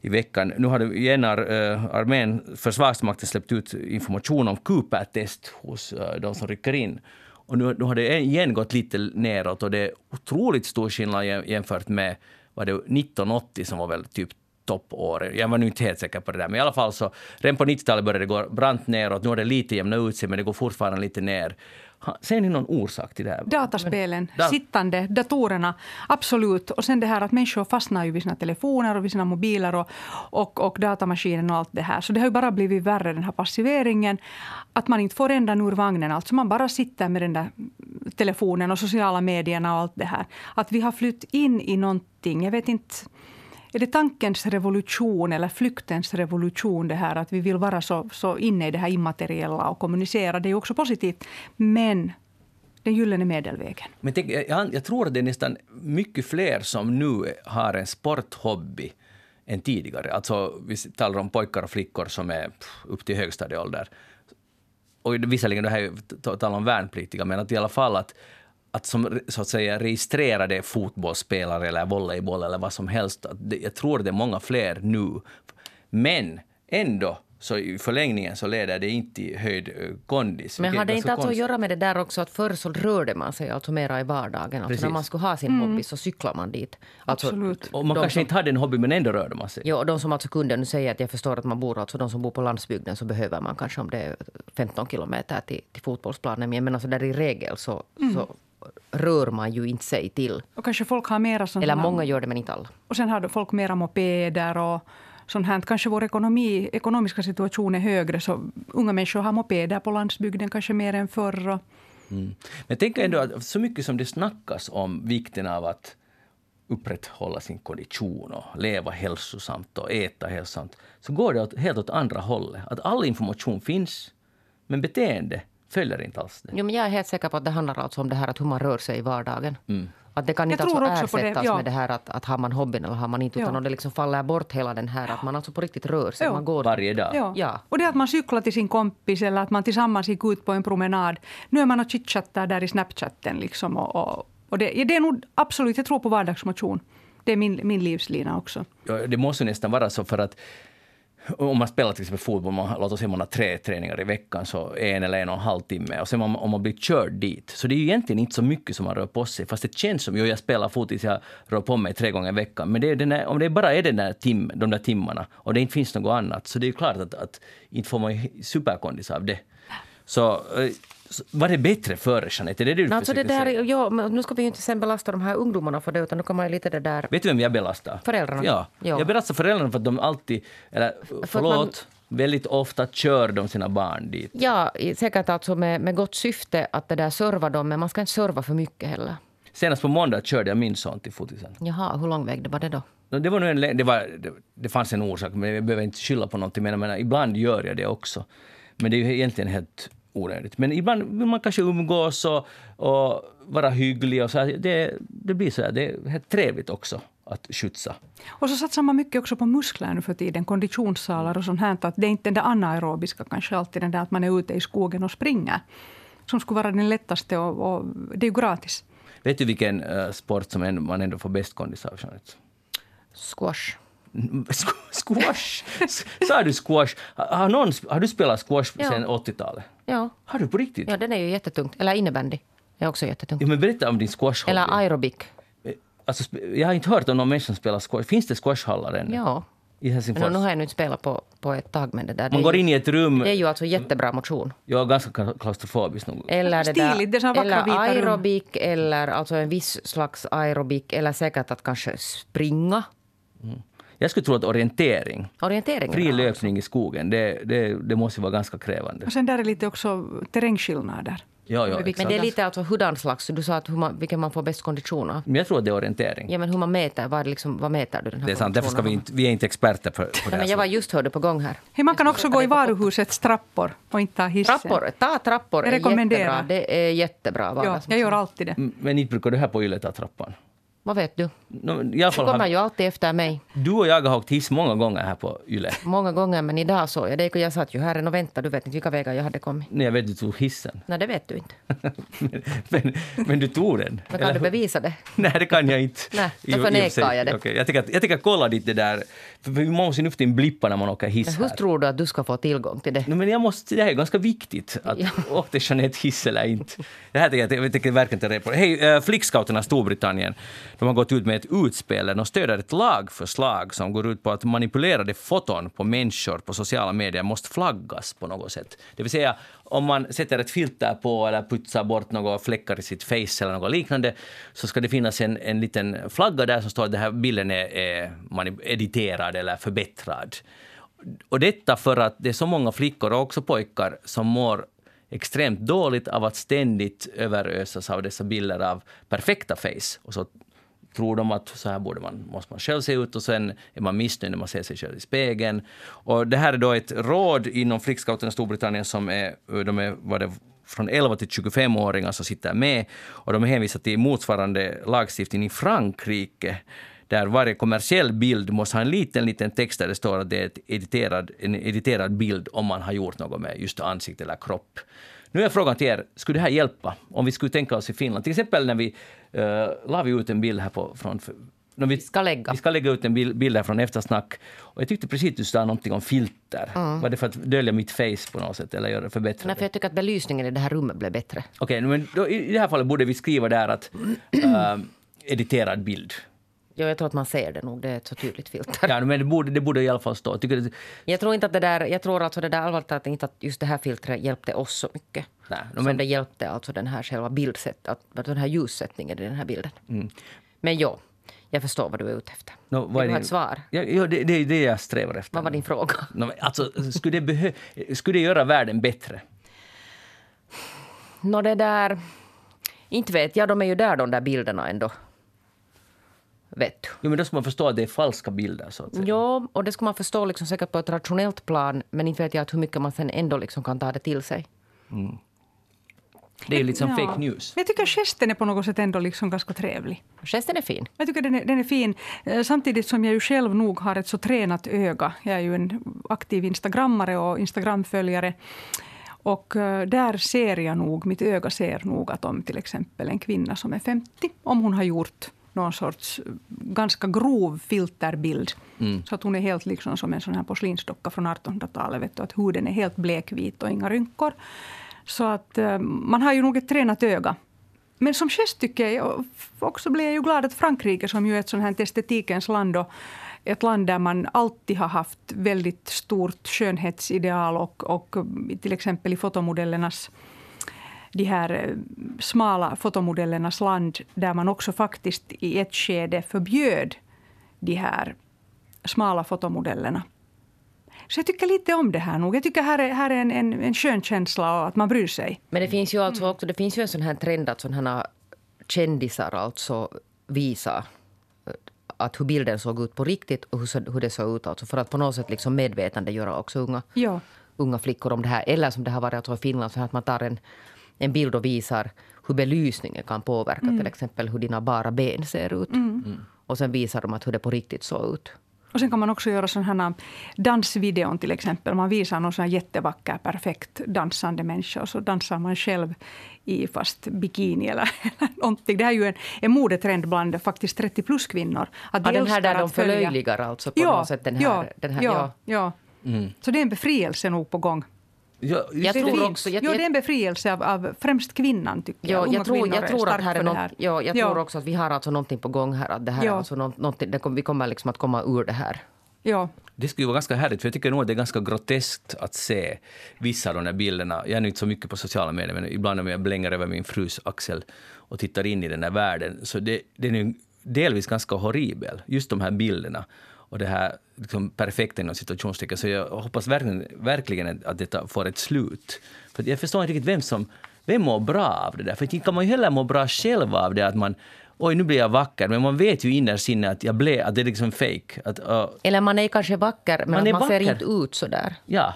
i veckan. Nu har igen ar, äh, eh, armén, Försvarsmakten släppt ut information om Cooper-test hos äh, de som rycker in. Och nu, nu har det igen gått lite neråt och det är otroligt stor skillnad jämfört med var det 1980 som var väl typ toppåret. Jag var nu inte helt säker på det där, men i alla fall så redan på 90-talet började det gå brant neråt. Nu har det lite jämnat ut sig, men det går fortfarande lite ner. Ser ni någon orsak till det här? Dataspelen, da sittande, datorerna. Absolut. Och sen det här att människor fastnar ju vid sina telefoner och vid sina mobiler och, och, och datamaskinen och allt det här. Så det har ju bara blivit värre, den här passiveringen. Att man inte får ändan ur vagnen. Alltså man bara sitter med den där telefonen och sociala medierna och allt det här. Att vi har flytt in i någonting. Jag vet inte är det tankens revolution eller flyktens revolution det här att vi vill vara så, så inne i det här immateriella och kommunicera? Det är ju också positivt. Men den gyllene medelvägen. Men tänk, jag, jag, tror att det är nästan mycket fler som nu har en sporthobby än tidigare. Alltså, vi talar om pojkar och flickor som är upp till högstadieålder och visserligen det här talar om värnpliktiga, men att i alla fall att, att som så att säga registrerade fotbollsspelare eller volleyboll eller vad som helst, att det, jag tror det är många fler nu. Men ändå så i förlängningen så leder det inte till höjd eh, kondis. Men hade det inte alltså att göra med det där också att förr så rörde man sig alltså mera i vardagen. Alltså när man skulle ha sin hobby så cyklar man dit. Alltså, Absolut. Och man kanske som- inte hade en hobby men ändå rörde man sig. Jo, de som alltså kunde, nu säger att jag förstår att man bor, alltså de som bor på landsbygden så behöver man kanske om det är 15 kilometer till, till fotbollsplanen. Men jag menar så där i regel så, så rör man ju inte sig till. Och kanske folk har mera sådana... Eller många gör det men inte alla. Och sen har folk mera mopeder och sånt här. Kanske vår ekonomi, ekonomiska situation är högre så unga människor har mopeder på landsbygden kanske mer än förr. Och, Men jag tänker ändå att så mycket som det snackas om vikten av att upprätthålla sin kondition och leva hälsosamt och äta hälsosamt, så går det åt, helt åt andra hållet. Att all information finns, men beteende följer inte alls det. Jo, men jag är helt säker på att det handlar alltså om det här att hur man rör sig i vardagen. Att det kan Jag inte alltså på det, ersättas ja. med det här att, att har man hobbyn eller har man inte. Utan Ja. det liksom faller bort hela den här att man alltså på riktigt rör sig. Ja. Man går Varje dag. ja. Ja. och det att man cyklar till sin kompis eller att man tillsammans gick ut på en promenad. Nu är man och chitchattar där i Snapchatten. Liksom och, och, och det, det är nog absolut, jag tror på vardagsmotion. Det är min, min livslina också. Ja, Det måste nästan vara så för att om man spelar till exempel fotboll, man, låt oss säga man har tre träningar i veckan, så en eller en och en halv timme. Och sen om man, om man blir körd dit. Så det är ju egentligen inte så mycket som man rör på sig. Fast det känns som, jo jag spelar fotis, jag rör på mig tre gånger i veckan. Men det är den där, om det bara är den där tim, de där timmarna och det inte finns något annat, så det är ju klart att, att inte får man superkondis av det. Så, eh, så var det bättre före, Jeanette? Är det det du Alltså det där, säga? ja, men nu ska vi ju inte sen belasta de här ungdomarna för det utan nu kan man lite det där... Vet du vem jag belastar? Föräldrarna. Ja. Ja. Jag belastar föräldrarna för att de alltid, eller förlåt, väldigt ofta kör de sina barn dit. Ja, säkert alltså med, med gott syfte att det där serva dem men man ska inte serva för mycket heller. Senast på måndag körde jag min son till fotisen. Jaha, hur lång väg var det då? Det, var nu en, det, var, det, det fanns en orsak, men jag behöver inte skylla på någonting. Men jag menar, ibland gör jag det också. Men det är ju egentligen helt onödigt. Men ibland vill man kanske umgås och, och vara hygglig. Och så här. Det, det blir så här, det är trevligt också att skjutsa. Och så satsar man mycket också på muskler nu för tiden, konditionssalar och sånt här. Att det är inte den där anaerobiska kanske alltid, den där att man är ute i skogen och springer. Som skulle vara den lättaste och, och det är ju gratis. Vet du vilken eh, sport som ändå, man ändå får bäst kondis av? Squash. Squash? Sa du squash? Har, någon, har du spelat squash Ja. sedan 80-talet? Ja. Har du på riktigt? ja, den är ju jättetungt. Eller innebandy är också jättetungt. Ja, men berätta om din squash Eller aerobik. alltså, sp- Jag har inte hört om någon människa som spelar squash. Finns det squashhallar ännu? Ja. I Helsingfors? Men nu har jag nu inte spelat på, på ett tag men det där... Man det går är ju, in i ett rum. Det är ju alltså jättebra motion. Jag är ganska klaustrofobisk nog. Eller det där, Stiligt, det är vackra eller vita rum. aerobik eller alltså en viss slags aerobik eller säkert att kanske springa. Jag skulle tro att orientering, Orientering fri löpning i skogen, det, det, det måste vara ganska krävande. Och sen där är lite också terrängskillnader. Ja, ja. Men det är lite alltså hurdan slags, du sa att hur man, vilken man får bäst kondition av. Men jag tror att det är orientering. Ja men hur man mäter, vad, liksom, vad mäter du den här Det är sant, därför ska vi inte, vi är inte experter på, på det här. Men jag var just hörde på gång här. Hej, man kan också gå i varuhusets trappor och inte ta hissen. Trappor, ta trappor Jag är rekommenderar. jättebra. Det är jättebra Ja, jag gör alltid det. Mm, Men inte brukar du här på Yle ta trappan? Vad vet du? No, i alla Du fall kommer har, ju alltid efter mig. du och jag har åkt hiss många gånger här på Yle. Många gånger, men idag såg jag dig. Jag satt ju här och väntade. Du vet inte vilka vägar jag hade kommit. Nej, jag vet du tog hissen. Nej, det vet du inte. men, [LAUGHS] men, men du tog den. Men Eller kan du hur? bevisa det? Nej, det kan jag inte. Nej, då förnekar jag det. Okej, jag, att kolla dit det där. Vi måste nu för tiden blippa när man åker hiss Men hur här. tror du att du ska få tillgång till det? Nej, men jag måste, det här är ganska viktigt. Att Ja. [LAUGHS] Åkte Jeanette hiss eller inte? Det här tycker jag, jag tycker verkligen inte på. Hej, uh, Flickscouterna Storbritannien. De har gått ut med ett utspel där de stöder ett lagförslag som går ut på att manipulerade foton på människor på sociala medier måste flaggas på något sätt. Det vill säga, om man sätter ett filter på eller putsar bort några fläckar i sitt face eller något liknande så ska det finnas en, en liten flagga där som står att den här bilden är, är editerad eller förbättrad. Och detta för att det är så många flickor och också pojkar som mår extremt dåligt av att ständigt överösas av dessa bilder av perfekta face. Och så tror de att så här borde man, måste man själv se ut och sen är man missnöjd när man ser sig själv i spegeln. Och det här är då ett råd inom Flickscouterna i Storbritannien som är, de är vad det, från 11 till 25-åringar som sitter med och de är hänvisade till motsvarande lagstiftning i Frankrike där varje kommersiell bild måste ha en liten, liten text där det står att det är ett editerad, en editerad bild om man har gjort något med just ansikte eller kropp. Nu är frågan till er, skulle det här hjälpa? Om vi skulle tänka oss i Finland, till exempel när vi uh, la vi ut en bild här på, från No, vi, ska lägga. vi ska lägga ut en bild, bild här från eftersnack. Och jag tyckte precis du sa någonting om filter. Mm. Var det för att dölja mitt face på något sätt eller göra det förbättra Nej, för jag tycker att belysningen i det här rummet blev bättre. Okej, okay, men då, i det här fallet borde vi skriva där att [CLEARS THROAT] äh, editerad bild. Ja, jag tror att man ser det nog. Det är ett så tydligt filter. Ja, men det borde, det borde i alla fall stå. Tycker det... Jag tror inte att det där, jag tror alltså det där allvarligt att inte att just det här filtret hjälpte oss så mycket. Nej, no, men... det hjälpte alltså den här själva bildsättet, den här ljussättningen i den här bilden. Mm. Men ja, jag förstår vad du är ute efter. No, Vill du ha ett svar? Ja, ja det, det är det jag strävar efter. Vad var din fråga? No, alltså, skulle, det behö, skulle det göra världen bättre? Nå, det där... Inte vet jag. De är ju där, de där bilderna ändå. Vet du. Jo, men då ska man förstå att det är falska bilder. Så att säga. Jo, och det ska man förstå liksom säkert på ett rationellt plan. Men inte vet jag hur mycket man sen ändå liksom kan ta det till sig. Mm. Det är liksom ja. fake news. Jag tycker gesten är på något sätt ändå liksom ganska trevlig. Gesten är fin. Jag tycker den är, den är fin. Eh, samtidigt som jag ju själv nog har ett så tränat öga. Jag är ju en aktiv instagrammare och instagramföljare. Och eh, där ser jag nog, mitt öga ser nog att om till exempel en kvinna som är 50, om hon har gjort någon sorts ganska grov filterbild. Mm. Så att hon är helt liksom som en sån här porslinsdocka från 1800-talet. Att huden är helt blekvit och inga rynkor. Så att eh, man har ju nog ett tränat öga. Men som gest tycker jag, också blir jag ju glad att Frankrike som ju är ett sånt här estetikens land och ett land där man alltid har haft väldigt stort skönhetsideal och, och till exempel i fotomodellernas de här eh, smala fotomodellernas land där man också faktiskt i ett skede förbjöd de här smala fotomodellerna så jag tycker lite om det här nog. Jag tycker här är, här är en, en, en skön känsla och att man bryr sig. Men det finns ju alltså också, det finns ju en sån här trend att sådana kändisar alltså visar eh, att hur bilden såg ut på riktigt och hur, hur det såg ut. Alltså för att på något sätt liksom medvetandegöra också unga, ja. unga flickor om det här. Eller som det har varit alltså i Finland, så att man tar en, en bild och visar hur belysningen kan påverka mm. till exempel hur dina bara ben ser ut. Mm. Mm. Och sen visar de att hur det på riktigt såg ut. Och sen kan man också göra sådana här dansvideon till exempel. Man visar någon sån jättevacker, perfekt dansande människa och så dansar man själv i fast bikini eller, [LAUGHS] eller någonting. Det här är ju en, en modetrend bland faktiskt 30 plus kvinnor. Att ja, den här där de förlöjligar alltså på ja, något sätt? Den här, ja, den här, ja, ja. Mm. Så det är en befrielse nog på gång. Ja, jag tror också, jag, jo, det är en befrielse av, av främst kvinnan. Tycker jag. Ja, jag, tror, jag tror att här är något, ja, jag ja. tror också att vi har alltså någonting på gång här. Att det här ja. alltså något, det kom, vi kommer liksom att komma ur det här. Ja. Det skulle vara ganska härligt, för jag tycker nog att det är ganska groteskt att se vissa av de där bilderna. Jag är inte så mycket på sociala medier, men ibland när jag blänger över min frus axel och tittar in i den där världen, så det, den är delvis ganska horribel, just de här bilderna och det här liksom perfekta inom situationstecken. Så jag hoppas verkligen, verkligen att detta får ett slut. För jag förstår inte riktigt vem som vem mår bra av det där. För inte kan man ju heller må bra själv av det att man oj nu blir jag vacker, men man vet ju innerst inne att, jag blev, att det är liksom fake. Att, uh, Eller man är kanske vacker, men man, man vacker. ser inte ut så där. Ja,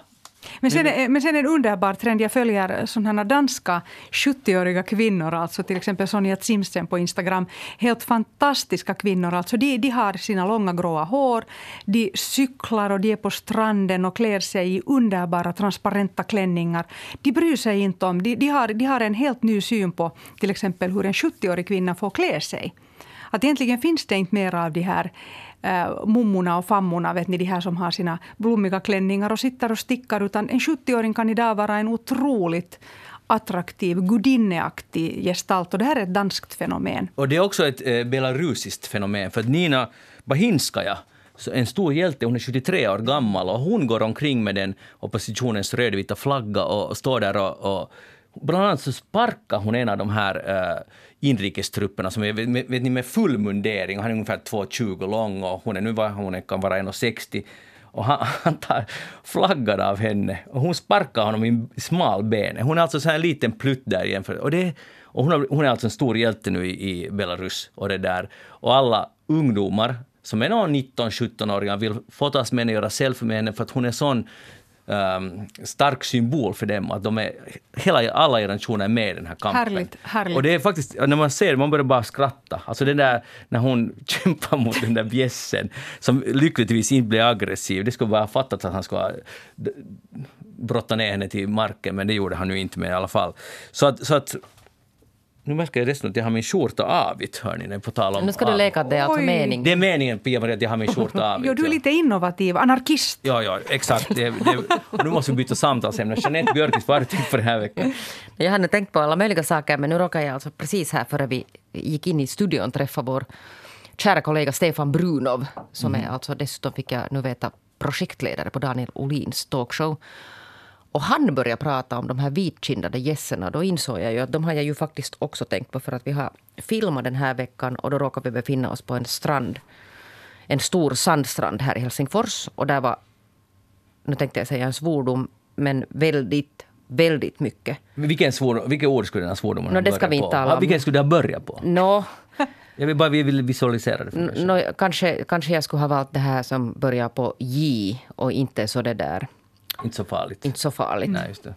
men sen, men sen en underbar trend. Jag följer sådana danska 70-åriga kvinnor, alltså till exempel Sonja Zimsen på Instagram. Helt fantastiska kvinnor. Alltså de, de har sina långa gråa hår, de cyklar och de är på stranden och klär sig i underbara transparenta klänningar. De bryr sig inte om... De, de, har, de har en helt ny syn på till exempel hur en 70-årig kvinna får klä sig. Att egentligen finns det inte mer av de här äh, mummorna och fammorna, vet ni, de här som har sina blommiga klänningar och sitter och stickar. Utan en 70-åring kan idag vara en otroligt attraktiv, gudinneaktig gestalt. Och det här är ett danskt fenomen. Och det är också ett eh, belarusiskt fenomen. För Nina Bahinskaja, en stor hjälte, hon är 73 år gammal och hon går omkring med den oppositionens rödvita flagga och, och står där och, och Bland annat så sparkar hon en av de här uh, inrikestrupperna som är med, vet ni, med full mundering. Han är ungefär 2,20 lång och hon, är nu hon kan vara 1,60 och han, [LAUGHS] han tar flaggan av henne och hon sparkar honom i smalbenet. Hon är alltså så här en liten plutt där jämfört. Och, det, och hon, har, hon är alltså en stor hjälte nu i, i Belarus och det där. Och alla ungdomar som är 19-17-åringar vill fotas med henne och göra selfie med henne för att hon är sån um, stark symbol för dem. Att de är, hela, alla generationer är med i den här kampen. Härligt, härligt. Och det är faktiskt, när man ser det, man börjar bara skratta. Alltså den där, när hon [LAUGHS] kämpar mot den där bjässen, som lyckligtvis inte blir aggressiv. Det skulle bara ha fattats att han skulle ha brottat ner henne till marken, men det gjorde han nu inte med i alla fall. Så att, så att nu märker jag dessutom att jag har min skjorta avigt, hörni, när på tal om Nu ska du leka att det är alltså Oj. mening. Det är meningen, Pia-Maria, att jag har min skjorta [LAUGHS] avigt. Jo, du är lite innovativ, anarkist. Ja, ja, exakt. Det, det, nu måste vi byta samtalsämne. Jeanette Björkqvist, vad har du tänkt på den här veckan? Jag hade tänkt på alla möjliga saker men nu råkar jag alltså precis här före vi gick in i studion träffa vår kära kollega Stefan Brunov som är alltså dessutom fick jag nu veta projektledare på Daniel Olins talkshow. Och han började prata om de här vitkindade gässerna. Då insåg jag ju att de har jag ju faktiskt också tänkt på för att vi har filmat den här veckan och då råkar vi befinna oss på en strand. En stor sandstrand här i Helsingfors och där var, nu tänkte jag säga en svordom, men väldigt, väldigt mycket. Men Vilken, svår, vilka ord skulle den här svordomen ha det ska börjat vi inte på? tala Ja, om. Vilken skulle det ha börjat på? Nå, [LAUGHS] Jag vill bara vi vill visualisera det för mig. Nå, kanske, kanske jag skulle ha valt det här som börjar på J och inte så det där, Inte så farligt. inte så farligt. Nej, just det.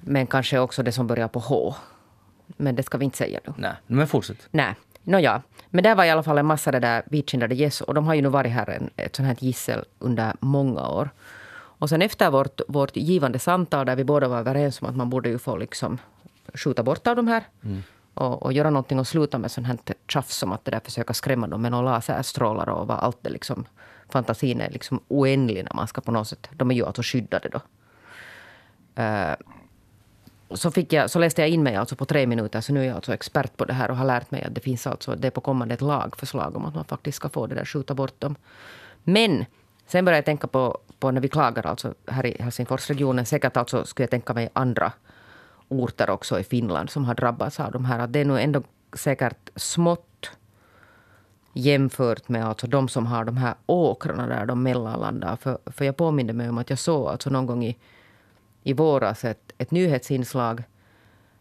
Men kanske också det som börjar på H. Men det ska vi inte säga nu. Nej, men fortsätt. Nej. Nåja, men där var i alla fall en massa det där vitkindade gäss och de har ju nu varit här en, ett sånt här gissel under många år. Och sen efter vårt, vårt givande samtal där vi båda var överens om att man borde ju få liksom skjuta bort av de här och, och göra någonting och sluta med sånt här tjafs som att det där försöka skrämma dem med några laserstrålar och vad allt är liksom fantasin är liksom oändlig när man ska på något sätt, de är ju alltså skyddade då. Uh, så, fick jag, så läste jag in mig alltså på tre minuter, så nu är jag alltså expert på det här och har lärt mig att det finns alltså, det är på kommande ett lagförslag om att man faktiskt ska få det där skjuta bort dem. Men sen började jag tänka på, på när vi klagar alltså här i Helsingforsregionen, säkert alltså skulle jag tänka mig andra orter också i Finland som har drabbats av de här, att det är nog ändå säkert smått jämfört med alltså de som har de här åkrarna där de mellanlandar. För, för jag påminner mig om att jag såg alltså någon gång i, i våras ett, ett nyhetsinslag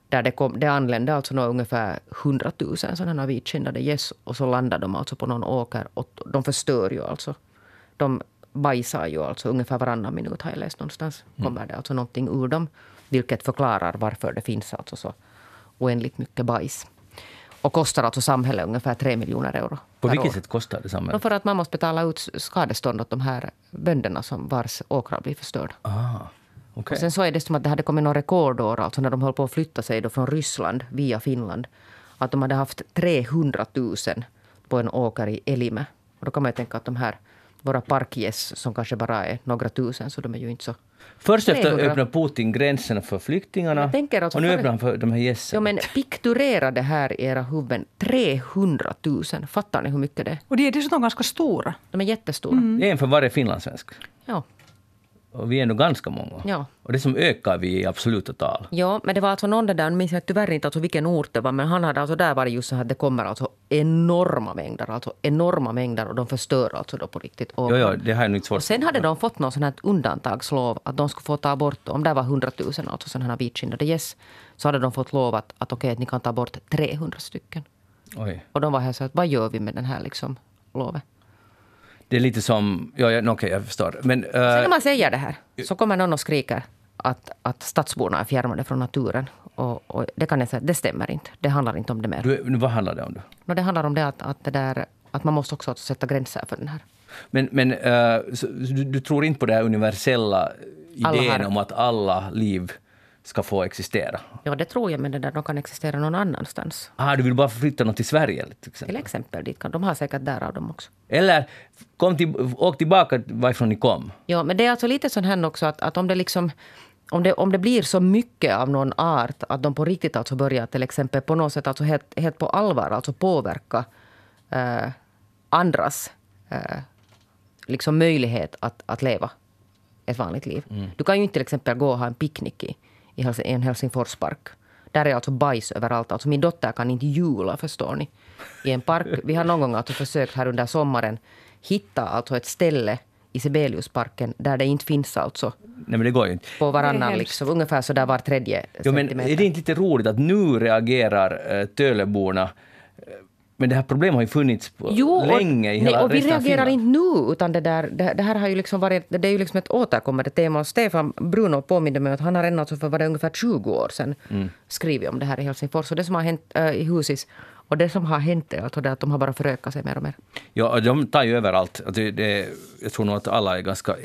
där det, kom, det anlände alltså ungefär 100 000 sådana vitkindade gäss och så landar de alltså på någon åker och de förstör ju alltså. De bajsar ju alltså ungefär varannan minut har jag läst någonstans. Kommer det alltså någonting ur dem. Vilket förklarar varför det finns alltså så oändligt mycket bajs. Och kostar alltså samhället ungefär 3 miljoner euro På vilket år. sätt kostar det samhället? för att man måste betala ut skadestånd åt de här bönderna som vars åkrar blir förstörda. Ah, okej. Och sen så är det som att det hade kommit några rekordår, alltså när de höll på att flytta sig då från Ryssland via Finland. Att de hade haft 300 000 på en åker i Elime. Och då kan man ju tänka att de här våra parkgäss som kanske bara är några tusen, så de är ju inte så... Först efter 300. öppnar Putin gränserna för flyktingarna alltså och nu för- öppnar han för de här gässen. Jo, men pikturera det här i era huvuden. 300 000. Fattar ni hur mycket det är? Och de är dessutom ganska stora. De är jättestora. Det är en för varje finlandssvensk. Ja. Och vi är nog ganska många. Ja. Och det som ökar vi i absoluta tal. Ja, men det var alltså någon där, nu minns jag tyvärr inte alltså vilken ort det var, men han hade alltså där varit just så att det kommer alltså enorma mängder, alltså enorma mängder och de förstör alltså då på riktigt. Och, Jo, jo, det har jag inte svårt och sen hade de fått någon sån här undantagslov att de skulle få ta bort, om det var 100 000 alltså sådana här vitkindade gäss, så hade de fått lov att, att okej, att ni kan ta bort 300 stycken. Oj. Och de var här så att vad gör vi med den här liksom lovet? Det är lite som... Ja, ja, okej, jag förstår. Men... eh, Sen när man säger det här så kommer någon och skriker att, att stadsborna är fjärmade från naturen. Och, och det kan jag säga, det stämmer inte. Det handlar inte om det mer. du, vad handlar det om då? No, det handlar om det att, att, det där, att man måste också sätta gränser för den här. Men, men eh, så, du, du tror inte på den här universella idén om att alla liv ska få existera? Ja, det tror jag, men det där, de kan existera någon annanstans. Ah, du vill bara flytta något till Sverige till Till exempel? exempel dit kan, de har säkert där av dem också. Eller kom till, åk tillbaka varifrån ni kom. Ja, men det är alltså lite sån här också att, att om det liksom om det, om det blir så mycket av någon art att de på riktigt alltså börjar till exempel på något sätt alltså helt, helt på allvar alltså påverka eh, andras eh, liksom möjlighet att, att leva ett vanligt liv. Du kan ju inte till exempel gå och ha en picknick i, i en Helsingforspark. Där är alltså bajs överallt. Alltså min dotter kan inte jula, förstår ni. I en park. [LAUGHS] Vi har någon gång alltså försökt här under sommaren hitta alltså ett ställe i Sibeliusparken där det inte finns alltså Nej, men det går ju inte. på varannan, liksom, ungefär så där var tredje Jo, men centimeter. är det inte lite roligt att nu reagerar uh, Töleborna? Men det här problemet har ju funnits på Jo, länge i och, hela nej, och vi reagerar inte nu, utan det, där, det, det här har ju liksom varit, det är ju liksom ett återkommande tema. Och Stefan Bruno påminde mig att han har redan alltså för var det ungefär 20 år sedan Mm. skrivit om det här i Helsingfors. Och det som har hänt äh, i Husis, och det som har hänt är alltså det att de har bara förökat sig mer och mer. Ja, de tar ju överallt. Att det, det, jag tror nog att alla är ganska...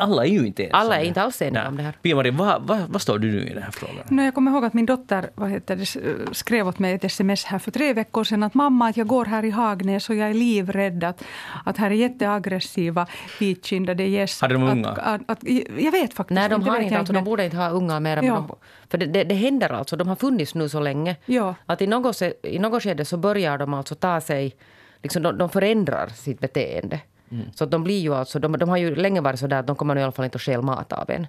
Alla är ju inte ensamma. Alla är inte alls eniga om det här. Pia-Marie, vad, vad, vad står du nu i den här frågan? No, jag kommer ihåg att min dotter vad heter det, skrev åt mig ett sms här för tre veckor sedan att mamma, att jag går här i Hagnäs och jag är livrädd att, att här är jätteaggressiva vitkindade gäss. Hade de att, unga? Att, att, jag vet faktiskt Nej, de inte. det har inte, alltså, de borde inte ha unga mer. men Ja. För det, det, det händer alltså, de har funnits nu så länge. Ja. Att i något, i något skede så börjar de alltså ta sig, liksom de, de förändrar sitt beteende. Mm. Så att de blir ju alltså, de, de har ju länge varit så där att de kommer nu i alla fall inte att stjäla mat av en.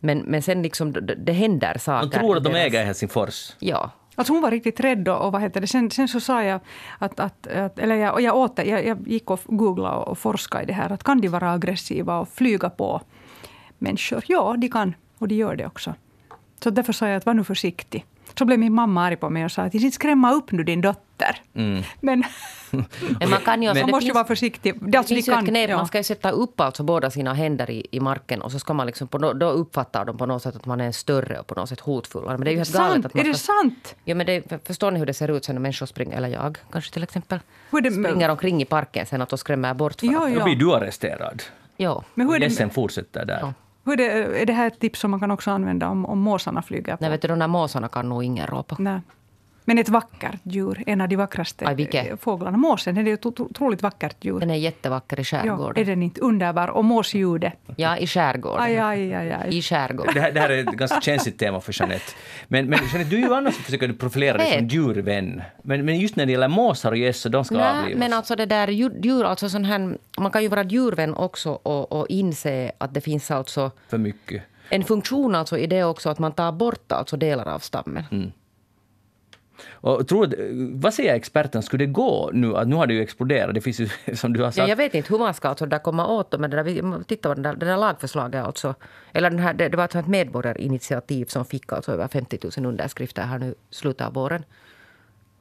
Men, men sen liksom, det, det händer saker. De tror att de deras- äger Helsingfors. Ja. Alltså hon var riktigt rädd och, och vad heter det? Sen, sen så sa jag att, att, att eller jag, och jag, åter, jag, jag gick och googlade och forskade i det här. Att kan de vara aggressiva och flyga på människor? Ja, de kan. Och de gör det också. Så därför sa jag att var nu försiktig. Så blev min mamma arg på mig och sa att inte skrämma upp nu din dotter. Mm. Men [LAUGHS] Men man kan ju alltså, man det måste ju finns- vara försiktig. Det, Det alltså, finns de ju kan, ett knep, ja. man ska ju sätta upp alltså båda sina händer i, i marken och så ska man liksom på, då uppfattar de på något sätt att man är större och på något sätt hotfullare. Men det är ju helt galet Sant? att man Är det ska- sant? Ja, men det, för- förstår ni hur det ser ut sen när människor springer, eller jag kanske till exempel, det- springer omkring i parken sen att de skrämmer bort Ja, varandra. Då ja. blir du arresterad. Ja. Men hur är det, gässen fortsätter där. Ja. Hur är det, är det här ett tips som man kan också använda om, om måsarna flyger på? Nej, vet du, de där måsarna kan nog ingen rå på. Nej. Men ett vackert djur, en av de vackraste Aj, vilket? eh, fåglarna. Måsen är det ett otro- otroligt vackert djur. Den är jättevacker i Ja, är skärgården. den inte underbar? Och måsljudet. Ja, i skärgården. Aj, aj, aj, aj. I skärgården. Det här, det här är ett ganska känsligt tema för Jeanette. Men, men Jeanette, du är ju annars försöker profilera dig som djurvän. Men, men just när det gäller måsar och gäss, så de ska Nej, avlivas. men alltså det där djur, djur alltså sån här, man kan ju vara djurvän också och, och inse att det finns alltså För mycket. en funktion alltså i det också att man tar bort alltså delar av stammen. Mm. Och tror, vad säger experten, skulle det gå nu? Att nu har det ju exploderat, det finns ju [LAUGHS] som du har Ja, sagt. jag vet inte hur man ska alltså där komma åt det, men det där, titta på den där, det där lagförslaget alltså. Eller den här, det, det var alltså ett medborgarinitiativ som fick alltså över 50 000 underskrifter här nu slutet av våren.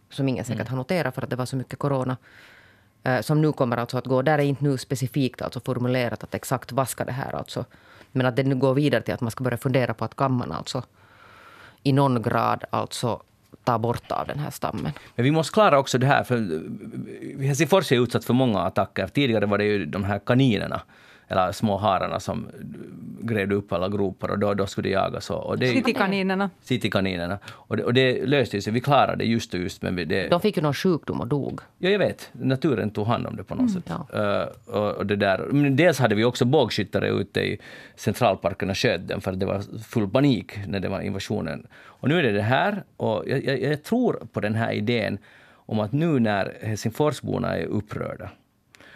Som ingen säkert har noterat för att det var så mycket corona. Eh, som nu kommer alltså att gå. Där är inte nu specifikt alltså formulerat att exakt vad ska det här alltså. Men att det nu går vidare till att man ska börja fundera på att kan man alltså i någon grad alltså ta bort av den här stammen. Men vi måste klara också det här, för eh, Helsingfors är utsatt för många attacker. Tidigare var det ju de här kaninerna, eller små hararna som grävde upp alla gropar och då, då skulle det jagas. Och, och det, Citykaninerna. Citykaninerna. Och det, och det löste sig, vi klarade det just och just, men vi- det, De fick ju någon sjukdom och dog. Ja, jag vet. Naturen tog hand om det på något sätt. ja. Eh, och, och det där. Men dels hade vi också bågskyttare ute i centralparken och sköt dem för det var full panik när det var invasionen. Och nu är det det här och jag, jag, jag tror på den här idén om att nu när Helsingforsborna är upprörda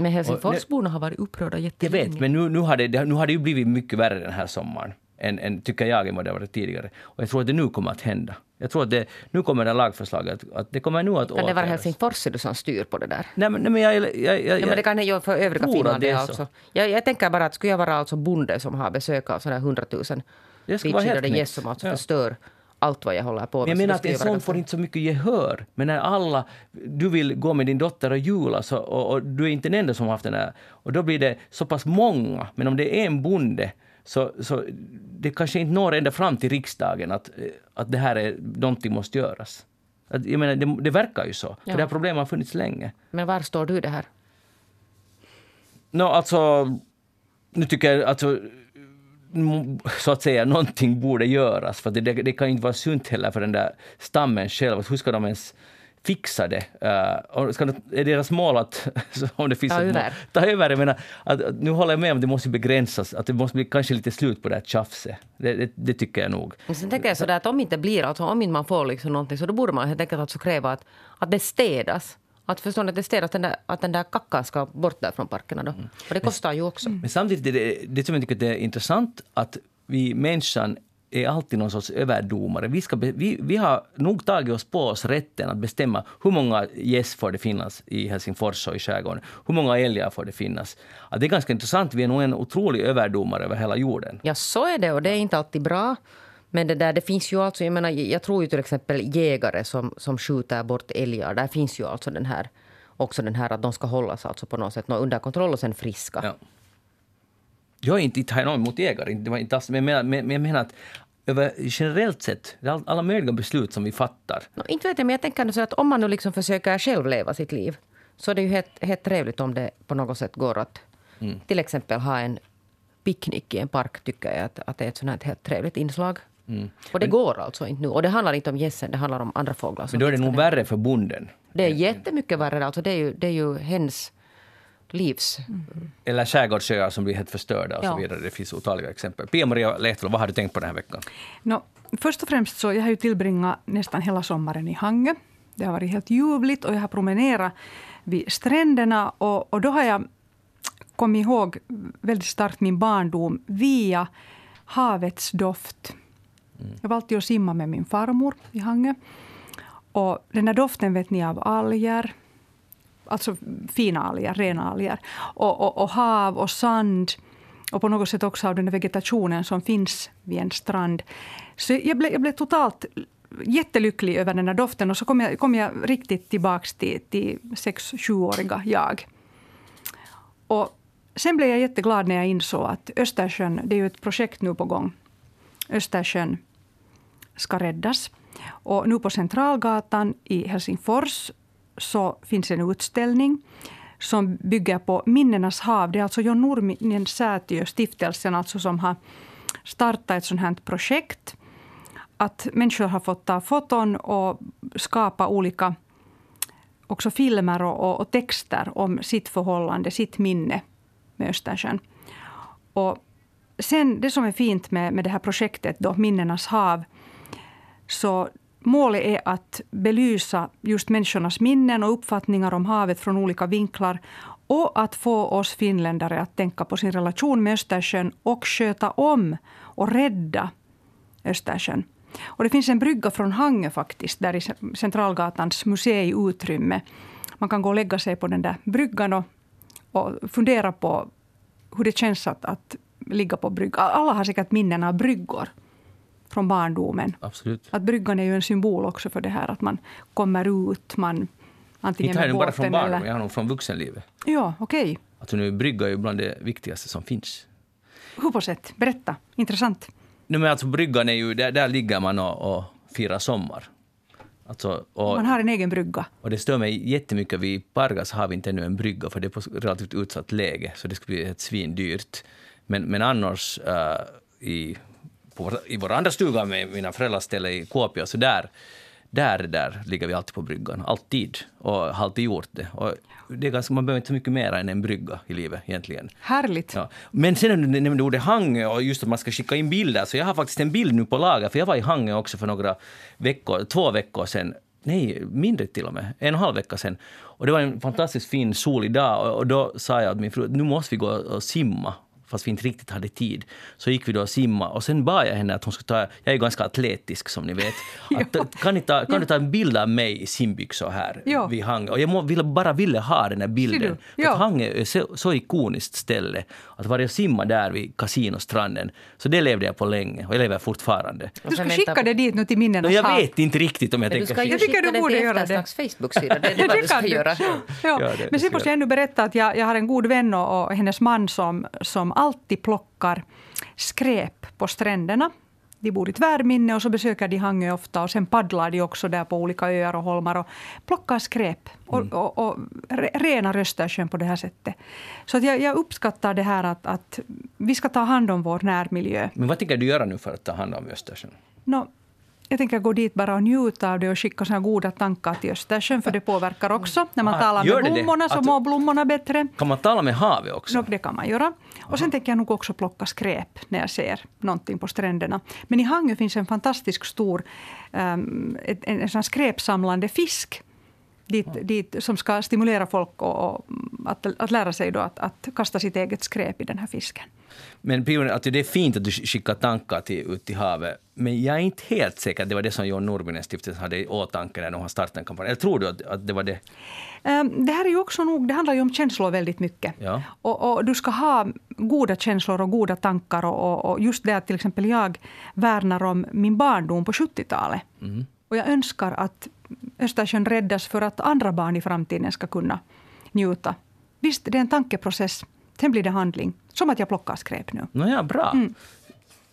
Men Helsingforsborna har varit upprörda jag jättelänge. vet, men nu, nu, har det, nu har det ju blivit mycket värre den här sommaren. Än, än, tycker jag, än vad det varit tidigare. Och jag tror att det nu kommer att hända. Jag tror att det, nu kommer det lagförslaget att, att det kommer nu att Kan det vara. Helsingfors som styr på det där? Nej, men, nej, men jag, jag, jag, jag, Ja, men det kan det ju för övriga Finland. det Det är så. alltså. jag, jag tänker bara att skulle jag vara alltså bonde som har besök av sådana här hundratusen knäckt. gäss som alltså Ja. förstör allt vad jag håller på med. Men jag menar att en sån får inte så mycket gehör. Men när alla, du vill gå med din dotter och jula så, och, och du är inte den enda som har haft den här. Och då blir det så pass många. Men om det är en bonde så, så det kanske inte når ända fram till riksdagen att, eh, att det här är någonting måste göras. Att, jag menar, det, det verkar ju så. För Ja. det här problemet har funnits länge. Men var står du i det här? Nå, alltså, nu tycker jag alltså, så att säga, någonting borde göras. För det, det, kan inte vara sunt heller för den där stammen själv. Hur ska de ens fixa det? Uh, ska det, är deras mål att, [LAUGHS] om det finns Ta ett mål, över. [LAUGHS] ta över. Jag menar, att, att, nu håller jag med om att det måste begränsas, att det måste bli kanske lite slut på det här tjafset. Det, det, det tycker jag nog. Men sen tänker jag sådär att om inte blir, alltså om inte man får liksom någonting så då borde man helt enkelt alltså kräva att, att det städas. Att förstå att det städas, den där, att den där kackan ska bort där från parkerna då. För det kostar ju också. Men samtidigt är det, det som jag tycker att det är intressant att vi människan är alltid någon sorts överdomare. Vi, ska vi, vi har nog tagit oss på oss rätten att bestämma hur många gäss får det finnas i Helsingfors och i skärgården. Hur många älgar får det finnas. Att det är ganska intressant. Vi är nog en otrolig överdomare över hela jorden. Ja, så är det och det är inte alltid bra. Men det där, det finns ju alltså, jag menar, jag tror ju till exempel jägare som, som skjuter bort älgar, där finns ju alltså den här, också den här att de ska hållas alltså på något sätt under kontroll och sen friska. Ja. Jag är inte, inte har något emot jägare, det var inte alls, men, jag menar, men jag menar att över, generellt sett, alla möjliga beslut som vi fattar. No, inte vet jag, men jag tänker så att om man nu liksom försöker själv leva sitt liv så är det ju helt, helt trevligt om det på något sätt går att mm. till exempel ha en picknick i en park tycker jag att, att det är ett sånt helt trevligt inslag. Mm. Och det men, går alltså inte nu. Och det handlar inte om gässen, det handlar om andra fåglar. Men då är det nog värre för bonden. Det är jättemycket värre. Alltså det, är ju, det är ju hens livs... Mm. Eller skärgårdsöar som blir helt förstörda och ja. så vidare. Det finns otaliga exempel. Pia-Maria Lehtolo, vad har du tänkt på den här veckan? No, först och främst så jag har ju tillbringat nästan hela sommaren i Hangö. Det har varit helt ljuvligt och jag har promenerat vid stränderna och, och då har jag kommit ihåg väldigt starkt min barndom via havets doft. Mm. Jag var alltid och simma med min farmor i Hangö. Och den där doften vet ni av alger, alltså fina alger, rena alger. Och, och, och, hav och sand. Och på något sätt också av den vegetationen som finns vid en strand. Så jag blev, jag blev totalt jättelycklig över den här doften. Och så kom jag, kom jag riktigt tillbaka till, till sex, sjuåriga jag. Och sen blev jag jätteglad när jag insåg att Östersjön, det är ju ett projekt nu på gång. Östersjön ska räddas. Och nu på Centralgatan i Helsingfors så finns en utställning som bygger på Minnenas hav. Det är alltså John Nurminen Säätiö, stiftelsen alltså som har startat ett sånt här projekt. Att människor har fått ta foton och skapa olika också filmer och, och, texter om sitt förhållande, sitt minne med Östersjön. Och sen, det som är fint med, med det här projektet, då, Minnenas hav, så Målet är att belysa just människornas minnen och uppfattningar om havet från olika vinklar och att få oss finländare att tänka på sin relation med Östersjön och sköta om och rädda Östersjön. Och det finns en brygga från Hangö faktiskt, där i Centralgatans museiutrymme. Man kan gå och lägga sig på den där bryggan och, och fundera på hur det känns att, att ligga på brygga. Alla har säkert minnen av bryggor från barndomen. Absolut. Att bryggan är ju en symbol också för det här att man kommer ut, man antingen Inte med båten bara från barndomen, eller... jag har nog från vuxenlivet. Ja, okej. Okay. Nu, brygga är ju bland det viktigaste som finns. Hur på sätt? Berätta. Intressant. Nej, men alltså bryggan är ju, där, där ligger man och, och firar sommar. Alltså, och, man har en egen brygga. Och det stör mig jättemycket. Vi i Pargas har vi inte ännu en brygga, för det är på relativt utsatt läge, så det skulle bli ett svindyrt. Men, men annars uh, i på, i vår andra stuga med mina föräldrars ställe i Kuopio, så där, där, där ligger vi alltid på bryggan. Alltid. Och har alltid gjort det. Och det är ganska, man behöver inte så mycket mer än en brygga i livet egentligen. Härligt. Ja. Men sen när du nämnde ordet Hangö och just att man ska skicka in bilder, så jag har faktiskt en bild nu på lager, för jag var i Hangö också för några veckor, två veckor sedan. Nej, mindre till och med. En och en halv vecka sedan. Och det var en fantastiskt fin solig dag och då sa jag till min fru nu måste vi gå och simma fast vi inte riktigt hade tid. Så gick vi då och simma och sen bad jag henne att hon skulle ta, jag är ganska atletisk som ni vet, [LAUGHS] att, kan, ni ta, kan du ta en bild av mig i simbyxor här ja. vid Hangö? Och jag må, ville, bara ville ha den här bilden. För ja. Hangö är så, så ikoniskt ställe. Att vara och simma där vid kasinostranden, så det levde jag på länge och jag lever fortfarande. Du ska skicka det dit nu till minnenas Jag vet inte riktigt om jag tänker skicka. Du skicka det till göra det. Facebook-sida, det är [LAUGHS] det, det du ska göra. Ja. Ja, det, Men sen måste jag ännu berätta att jag, jag har en god vän och, och hennes man som, som alltid plockar skräp på stränderna. De bor i Tvärminne och så besöker de Hangö ofta och sen paddlar de också där på olika öar och holmar och plockar skräp och, mm. och, och, och renar Östersjön på det här sättet. Så jag, jag uppskattar det här att, att vi ska ta hand om vår närmiljö. Men vad tänker du göra nu för att ta hand om Östersjön? No, jag tänker gå dit bara och njuta av det och skicka såna goda tankar till Östersjön, för det påverkar också. När man ah, talar med blommorna så mår blommorna bättre. Kan man tala med havet också? No, det kan man göra. Och sen tänker jag nog också plocka skräp när jag ser någonting på stränderna. Men i Hangö finns en fantastisk stor um, en, en, en skräpsamlande fisk dit, dit, som ska stimulera folk och, och att, att lära sig då att, att kasta sitt eget skräp i den här fisken. Men Pionen, att det är fint att du skickar tankar till, ut i havet, men jag är inte helt säker att det var det som John Nordgren stiftelsen hade i åtanke när de har startat en kampanj. Eller tror du att, att det var det? Um, det här är ju också nog, det handlar ju om känslor väldigt mycket. Ja. Och, och, du ska ha goda känslor och goda tankar. Och, och, just det att till exempel jag värnar om min barndom på 70-talet. Mm. Och jag önskar att Östersjön räddas för att andra barn i framtiden ska kunna njuta. Visst, det är en tankeprocess. Sen blir det handling. Som att jag plockar skräp nu. Nåja, bra. Mm.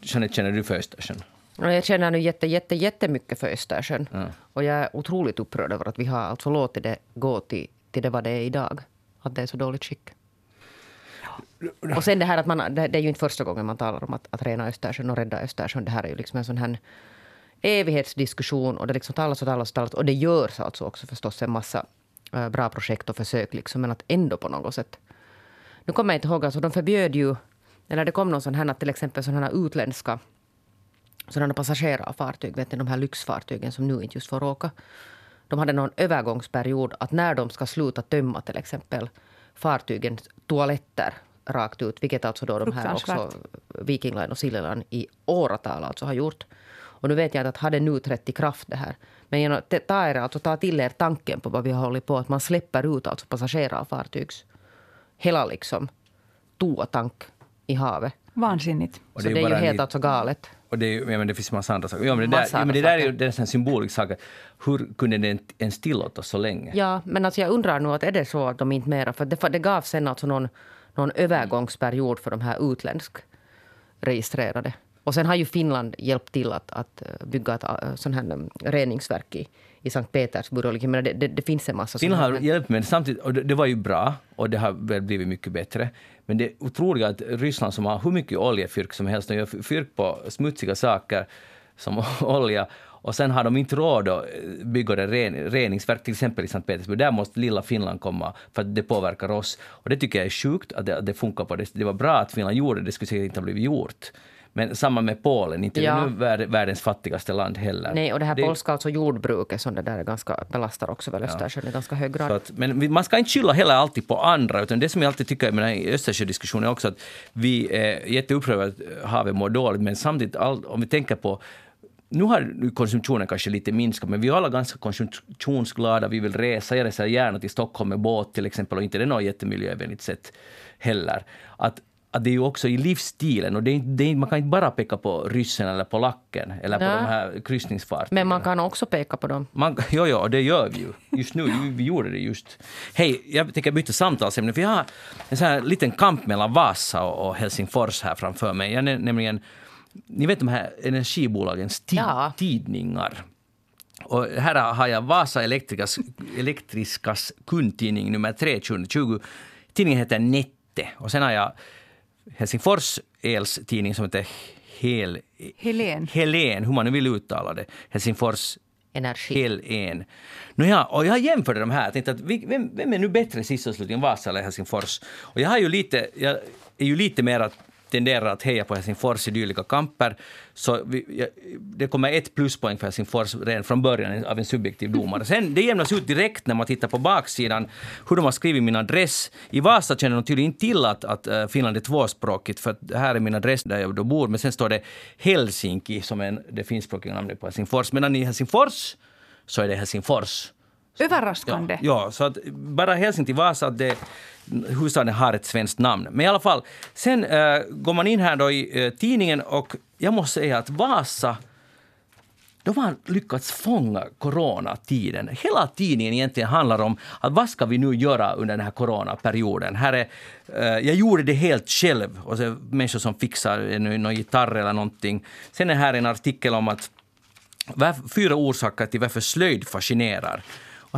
Jeanette, känner du för Östersjön? Jag känner nu jätte, jätte, jättemycket för Östersjön. Ja. Och jag är otroligt upprörd över att vi har alltså låtit det gå till, till det vad det är idag. Att det är så dåligt skick. Och sen det här att man, det, det är ju inte första gången man talar om att, att rena Östersjön och rädda Östersjön. Det här är ju liksom en sån här evighetsdiskussion och det liksom talas och talas och talas. Och det görs alltså också förstås en massa äh, bra projekt och försök. Liksom, men att ändå på något sätt. Nu kommer jag inte ihåg, alltså de förbjöd ju, eller det kom någon sån här, till exempel sådana här utländska sådana passagerarfartyg, vet ni, de här lyxfartygen som nu inte just får åka. De hade någon övergångsperiod att när de ska sluta tömma till exempel fartygens toaletter rakt ut, vilket alltså då de här också Viking Line och Silja i åratal alltså har gjort. Och nu vet jag att hade nu trätt i kraft det här. Men genom, ta, er, alltså, ta till er tanken på vad vi har hållit på. Att man släpper ut alltså passagerarfartygs hela liksom toatank i havet. Vansinnigt. Och det Så det är ju helt alltså galet. Och det, ja, men det finns massa andra saker. Ja, men det, där, ja, men det där är ju det är en symbolisk sak. Hur kunde det ens tillåtas så länge? Ja, men alltså jag undrar nu att är det så att de inte mera... För det, det gav sen alltså någon, någon övergångsperiod för de här utländsk registrerade. Och sen har ju Finland hjälpt till att, att bygga ett äh, sån här mm, reningsverk i, i Sankt Petersburg. Men det, det, det finns en massa Finland har hjälpt, men samtidigt, och det, det, var ju bra och det har väl blivit mycket bättre. Men det otroliga att Ryssland som har hur mycket oljefyrk som helst, de gör fyrk på smutsiga saker som [LAUGHS] olja och sen har de inte råd att bygga det ren, reningsverk, till exempel i Sankt Petersburg. Där måste lilla Finland komma, för att det påverkar oss. Och det tycker jag är sjukt att det, att det funkar på det Det var bra att Finland gjorde det, det skulle säkert inte ha blivit gjort. Men samma med Polen, inte ja. nu världens fattigaste land heller. Nej, och det här det... polska alltså jordbruket som det där är ganska, belastar också väl Östersjön ja. i ganska hög grad. Att, men man ska inte skylla heller alltid på andra, utan det som jag alltid tycker med här Östersjödiskussionen är också att vi är jätteupprörda att havet mår dåligt, men samtidigt all, om vi tänker på nu har konsumtionen kanske lite minskat, men vi är alla ganska konsumtionsglada. Vi vill resa. Jag reser gärna till Stockholm med båt till exempel, och inte det är något jättemiljövänligt sätt heller. Att att det är ju också i livsstilen. Och det är, det är, man kan inte bara peka på ryssen eller polacken eller på Nej. de här kryssningsfartygen. Men man kan också peka på dem. Man, jo, jo, det gör vi ju. Just nu, vi gjorde det just. Hej, jag tänker byta samtalsämne, för jag har en sån här liten kamp mellan Vasa och, och Helsingfors här framför mig. Jag nämligen, ni vet de här energibolagens tid, ja. tidningar. Och här har jag Vasa Elektriskas, Elektriskas kundtidning nummer 3 2020. Tidningen heter Nette. Och sen har jag Helsingfors Els tidning som heter Hel, Helen. Helen, hur man nu vill uttala det. Helsingfors Energi. Helen. Nåja, och jag jämförde de här. Jag tänkte att vem, vem är nu bättre sist och slutligen, Vasa eller Helsingfors? Och jag har ju lite, jag är ju lite mer tenderar att heja på Helsingfors i dylika kamper. Så vi, det kommer ett pluspoäng för Helsingfors redan från början av en subjektiv domare. Sen det jämnas ut direkt när man tittar på baksidan hur de har skrivit min adress. I Vasa känner de tydligen inte till att, att eh, Finland är tvåspråkigt för att här är min adress där jag då bor. Men sen står det Helsinki som är det finskspråkiga namnet på Helsingfors. Medan i Helsingfors så är det Helsingfors. Överraskande. Ja, ja, så att bara hälsning till Vasa att det, huvudstaden har ett svenskt namn. Men i alla fall, sen äh, går man in här då i äh, tidningen och jag måste säga att Vasa de har lyckats fånga coronatiden. Hela tidningen egentligen handlar om att vad ska vi nu göra under den här coronaperioden. Här är, äh, jag gjorde det helt själv. Och så människor som fixar någon gitarr eller någonting. Sen är här en artikel om att fyra orsaker till varför slöjd fascinerar.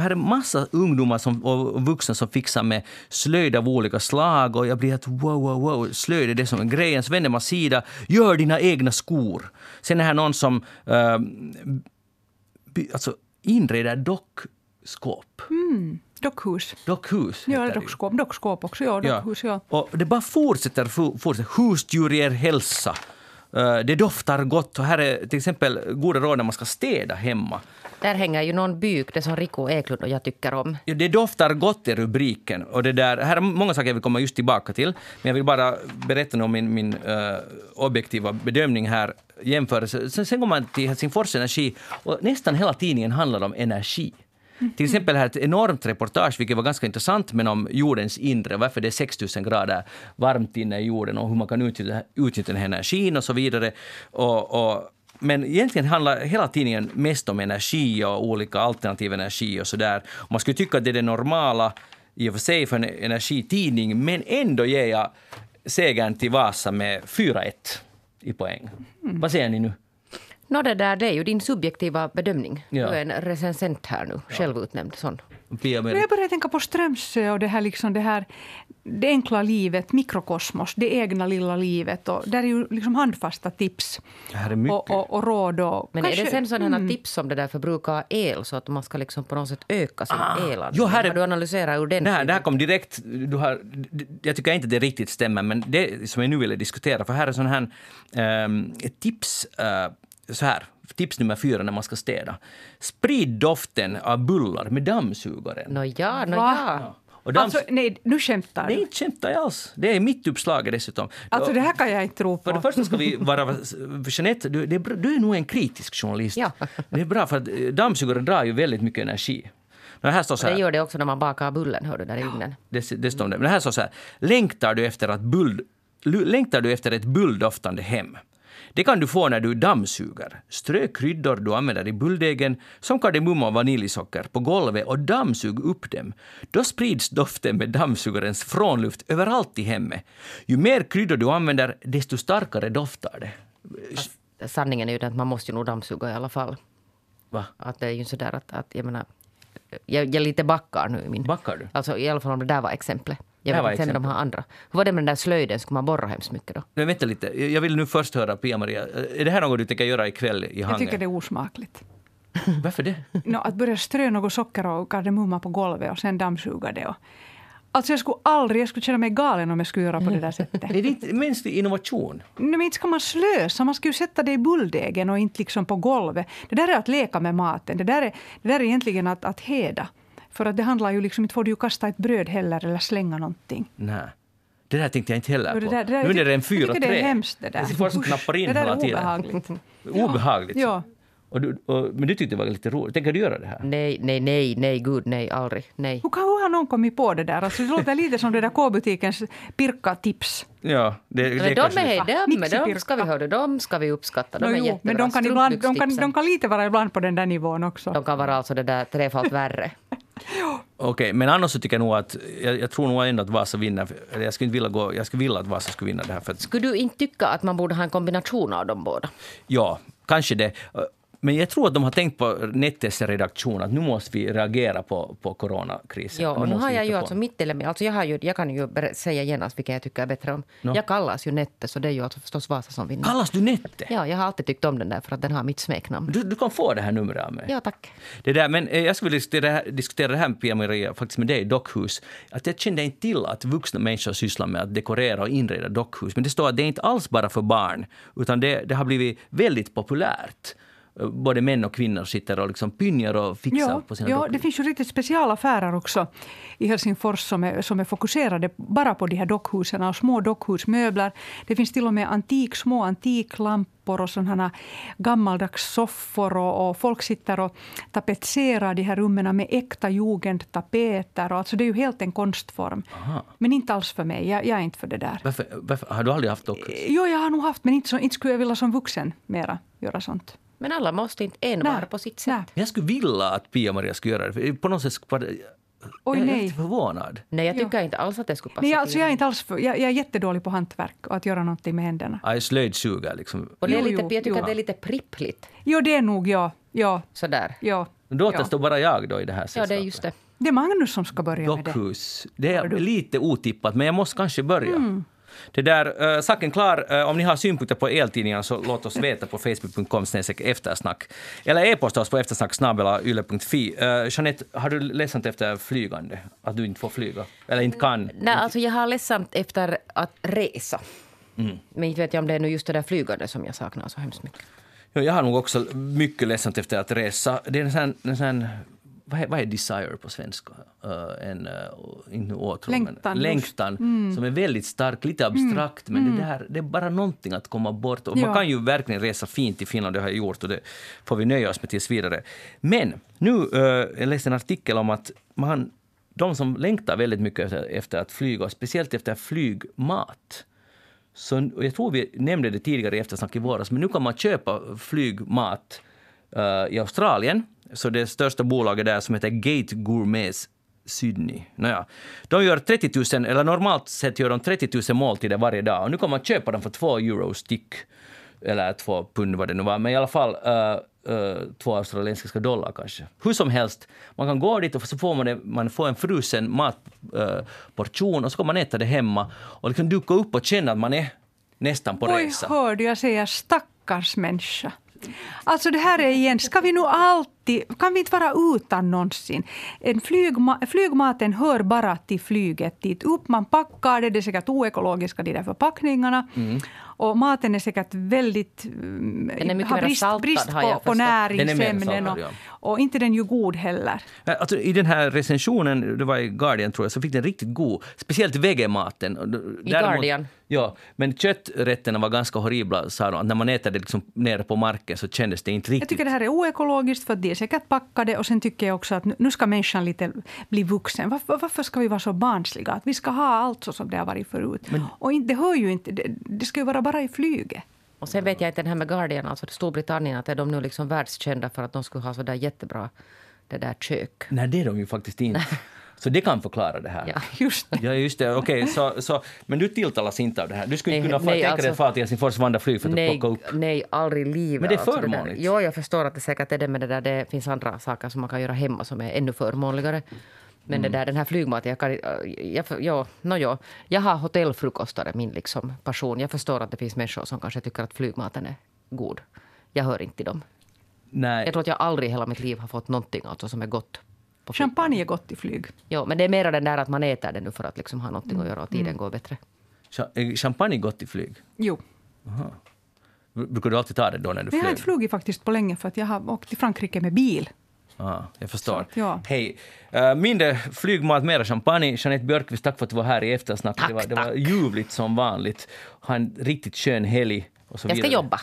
Och här är massa ungdomar som, och vuxna som fixar med slöjd av olika slag. Och jag blir att wow, wow, wow, slöjd är det som är grejen. Så vänder man sida, gör dina egna skor. Sen är här någon som uh, alltså inreder dockskåp. Mm. Dockhus. Dockhus. Ja, dockskåp, dockskåp också. Ja, dockhus, ja. ja. Och det bara fortsätter, fortsätter. Husdjur ger hälsa. Eh, det doftar gott. Och här är till exempel goda råd när man ska städa hemma. Där hänger ju någon byk, det som Rico Eklund och jag tycker om. Ja, det doftar gott är rubriken. Och det där, här är många saker jag vill komma just tillbaka till. Men jag vill bara berätta om min, min uh, objektiva bedömning här. Jämförelse. Sen, sen går man till Helsingfors Energi och nästan hela tidningen handlar om energi. Till exempel här ett enormt reportage, vilket var ganska intressant, men om jordens inre, varför det är 6000 grader varmt inne i jorden och hur man kan utnyttja, utnyttja den här energin och så vidare. Och, och, men egentligen handlar hela tidningen mest om energi och olika alternativ energi och sådär. Man skulle tycka att det är det normala i och för sig för en energitidning, men ändå ger jag segern till Vasa med 4-1 i poäng. Mm. Vad säger ni nu? No, det, där, det är ju din subjektiva bedömning. Ja. Du är en recensent här nu, ja. självutnämnd sån. Men jag börjar tänka på Strömsö och det här, liksom det här det enkla livet, mikrokosmos, det egna lilla livet. Och där är ju liksom handfasta tips och, och, och, råd. Och Men kanske, är det sen sådana mm. tips som det där förbruka el så att man ska liksom på något sätt öka sin ah, elanvändning? Jo, här är, har du analyserat ur den? Det här, det här kom direkt. Du har, jag tycker inte det riktigt stämmer, men det som jag nu ville diskutera, för här är sån här um, tips uh, så här, tips nummer fyra när man ska städa. Sprid doften av bullar med dammsugaren. Nå ja, nå ja. Och dams... Alltså, nej, nu skämtar du. Nej, inte skämtar jag alls. Det är mitt uppslag dessutom. Alltså det här kan jag inte tro på. För det första ska vi [LAUGHS] vara... Jeanette, du, är, du är nog en kritisk journalist. Ja. Det är bra för att eh, dammsugaren drar ju väldigt mycket energi. Men här står så här, det gör det också när man bakar bullen, hör du, där i ugnen. Det, det står det. Men här står så här, längtar du efter, att bull, längtar du efter ett bulldoftande hem? Det kan du få när du dammsuger. Strö kryddor du använder i bulldegen, som kardemumma och vaniljsocker, på golvet och dammsug upp dem. Då sprids doften med dammsugarens frånluft överallt i hemmet. Ju mer kryddor du använder, desto starkare doftar det. Fast sanningen är ju den att man måste ju nog dammsuga i alla fall. Va? Att det är ju sådär att, att jag menar, jag, jag lite backar nu min... Backar du? Alltså i alla fall om det där var exemplet. Jag vet inte sen de har andra. Hur var det med den där slöjden? Skulle man borra hemskt mycket då? Men vänta lite. Jag vill nu först höra Pia-Maria. Är det här något du tänker göra ikväll i Hangö? Jag tycker det är osmakligt. Varför det? No, att börja strö något socker och kardemumma på golvet och sen dammsuga det. Och, Alltså jag skulle aldrig, jag skulle känna mig galen om jag skulle göra på det där sättet. [LAUGHS] det är inte mänsklig innovation. Nej, men inte ska man slösa, man ska ju sätta det i bulldegen och inte liksom på golvet. Det där är att leka med maten, det där är, det där är egentligen att, att heda. För att det handlar ju liksom, inte får du ju kasta ett bröd heller eller slänga någonting. Nej. Det där tänkte jag inte heller på. Det där, det där, nu är det en fyra tre. Det är hemskt det där. Det får som knappar in hela tiden. Det där är obehagligt. obehagligt. Ja. Och du, och, men du tyckte det var lite roligt. Tänker du göra det här? Nej, nej, nej, nej, gud, nej, aldrig, nej. Hur, kan, hur har någon kommit på det där? Alltså, det låter lite som det där K-butikens pirka-tips. Ja, det, det men de, är, de, de, ska vi höra, de ska vi uppskatta. De no, är jo, men de kan, ibland, de, kan, de kan lite vara ibland på den där nivån också. De kan vara alltså det där trefalt värre. [LAUGHS] Okej, okay, men annars så tycker jag nog att jag, jag, tror nog ändå att Vasa vinner. Eller jag skulle inte vilja gå, jag skulle vilja att Vasa skulle vinna det här. För att, skulle du inte tycka att man borde ha en kombination av de båda? Ja, kanske det. Men jag tror att de har tänkt på Nettes redaktion att nu måste vi reagera på, på coronakrisen. Ja, och nu har jag ju alltså mitt element, alltså jag, har ju, jag kan ju säga genast vilken jag tycker är bättre om. No. Jag kallas ju Nette, så det är ju alltså förstås Vasa som vinner. Kallas du Nette? Ja, jag har alltid tyckt om den där för att den har mitt smeknamn. Du, du kan få det här numret av mig. Ja, tack. Det där, men eh, jag skulle diskutera, diskutera det här, Pia-Maria, faktiskt med dig, dockhus. Att jag kände inte till att vuxna människor sysslar med att dekorera och inreda dockhus. Men det står att det är inte alls bara för barn, utan det, det har blivit väldigt populärt både män och kvinnor sitter och liksom pynjar och fixar ja, på sina Ja, dockor. det finns ju riktigt specialaffärer också i Helsingfors som är, som är fokuserade bara på de här dockhusen och små dockhusmöbler. Det finns till och med antik, små antiklampor och sådana gammaldags soffor och, och, folk sitter och tapetserar de här rummen med äkta jugendtapeter. Alltså det är ju helt en konstform. Aha. Men inte alls för mig. Jag, jag, är inte för det där. Varför, varför, har du aldrig haft dockhus? Jo, jag har nog haft, men inte, så, inte skulle jag vilja som vuxen mera göra sånt. Men alla måste inte envar på sitt sätt. Nej. Jag skulle vilja att Pia-Maria skulle göra det. På något sätt skulle Oj, jag är nej. lite förvånad. Nej, jag tycker ja. inte alls att det skulle passa nej, alltså, jag, är inte alls för, jag, jag, är jättedålig på hantverk och att göra någonting med händerna. Jag är slöjdsuger. Liksom. Och det är lite, jag tycker jo. att det är lite prippligt. Jo, det är nog ja. ja. Sådär. Ja. Då återstår ja. bara jag då i det här sällskapet. Ja, det är just det. Det är Magnus som ska börja Dockhus. med det. Det är lite otippat, men jag måste kanske börja. Mm. Det där, uh, saken klar. Uh, om ni har synpunkter på eltidningarna så låt oss veta på facebook.com eftersnack. Eller e-posta oss på eftersnack.yle.fi. Uh, eh, Jeanette, har du ledsamt efter flygande? Att du inte får flyga? Eller inte kan? Nej, alltså jag har ledsamt efter att resa. Men inte vet jag om det är nu just det där flygande som jag saknar så hemskt mycket. Ja, jag har nog också mycket ledsamt efter att resa. Det är en sån, en sån vad är, vad är desire på svenska? Uh, en, uh, inte åtrå, Längtan, längtan som är väldigt stark, lite abstrakt, men Det, där, det är bara någonting att komma bort. Och Man Ja. kan ju verkligen resa fint i Finland, det har jag gjort och det får vi nöja oss med tills vidare. Men nu, uh, jag läste en artikel om att man, de som längtar väldigt mycket efter, att flyga, och speciellt efter flygmat, så, jag tror vi nämnde det tidigare i eftersnack i våras, men nu kan man köpa flygmat eh, i Australien. Så det största bolaget där som heter Gate Gourmets Sydney. Nåja. De gör 30 000, eller normalt sett gör de 30 000 måltider varje dag. Och nu kan man köpa dem för 2 euro styck. Eller 2 pund vad det nu var. Men i alla fall uh, uh, 2 australiensiska dollar kanske. Hur som helst, man kan gå dit och så får man, det, man får en frusen matportion och så kan man äta det hemma och liksom duka upp och känna att man är nästan på Oj, resa. hörde jag säga stackars människa. Alltså det här är igen, ska vi nu alltid, kan vi inte vara utan någonsin? En flygma, flygmaten hör bara till flyget dit upp. Man packar det, det är säkert oekologiska de där förpackningarna. Mm. Och maten är säkert väldigt... mm, Den är mycket har brist, saltad, brist på, jag på näringsämnen. Och, ja. och inte den ju god heller. Alltså, I den här recensionen, det var i Guardian tror jag, så fick den riktigt god. Speciellt vegematen. I däremot- Guardian? Ja, men kötträtterna var ganska horribla sa de. Att när man äter det liksom nere på marken så kändes det inte Jag riktigt. tycker det här är oekologiskt för att är säkert packade och sen tycker jag också att nu- ska människan lite bli vuxen. Varför, varför ska vi vara så barnsliga? Att vi ska ha allt så som det har varit förut. Och inte, det hör ju inte, det, det ska ju vara bara i flyget. Och sen vet jag inte den här med Guardian, alltså Storbritannien, att är de nu liksom världskända för att de skulle ha så där jättebra det där kök. Nej, det är de ju faktiskt inte. [LAUGHS] Så det kan förklara det här. Ja. Just det. Ja, just det. Okej, så, så, men du tilltalas inte av det här? Du skulle inte Nej, kunna få, nej, tänka dig alltså- att fara till Helsingfors vandrarflyg för att Nej, plocka upp... nej, aldrig i livet. Men det är alltså förmånligt. Jo, jag förstår att det säkert är det, men det, där, det finns andra saker som man kan göra hemma som är ännu förmånligare. Men Mm. det där, den här flygmaten, jag kan jag, ja, no, ja. Jag har hotellfrukostar, är min liksom passion. Jag förstår att det finns människor som kanske tycker att flygmaten är god. Jag hör inte till dem. Nej. Jag tror att jag aldrig i hela mitt liv har fått någonting alltså som är gott. På flyg. Champagne är gott i flyg. Jo, men det är mer den där att man äter det nu för att liksom ha någonting att göra och Mm. tiden går bättre. Cha- är Champagne gott i flyg? Jo. Brukar du alltid ta det då när du Men jag har inte flugit faktiskt på länge för att jag har åkt till Frankrike med bil. Ah, jag förstår. Så, ja. Hej. Uh, mindre flygmat, mera champagne. Jeanette Björkqvist, tack för att du var här i eftersnack. Tack, det, var, det var ljuvligt som vanligt. Ha en riktigt skön helg. Jag ska vidare. jobba.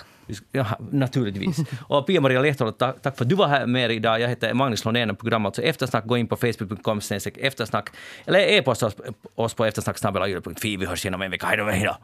Ja, naturligtvis. [LAUGHS] Och Pia-Maria Lehtola, tack, tack för att du var här med idag. Jag heter Magnus Lundén och programmet alltså Eftersnack. Gå in på facebook.com eftersnack eller e-posta oss, på eftersnack Vi hörs igen om en vecka. Hej då.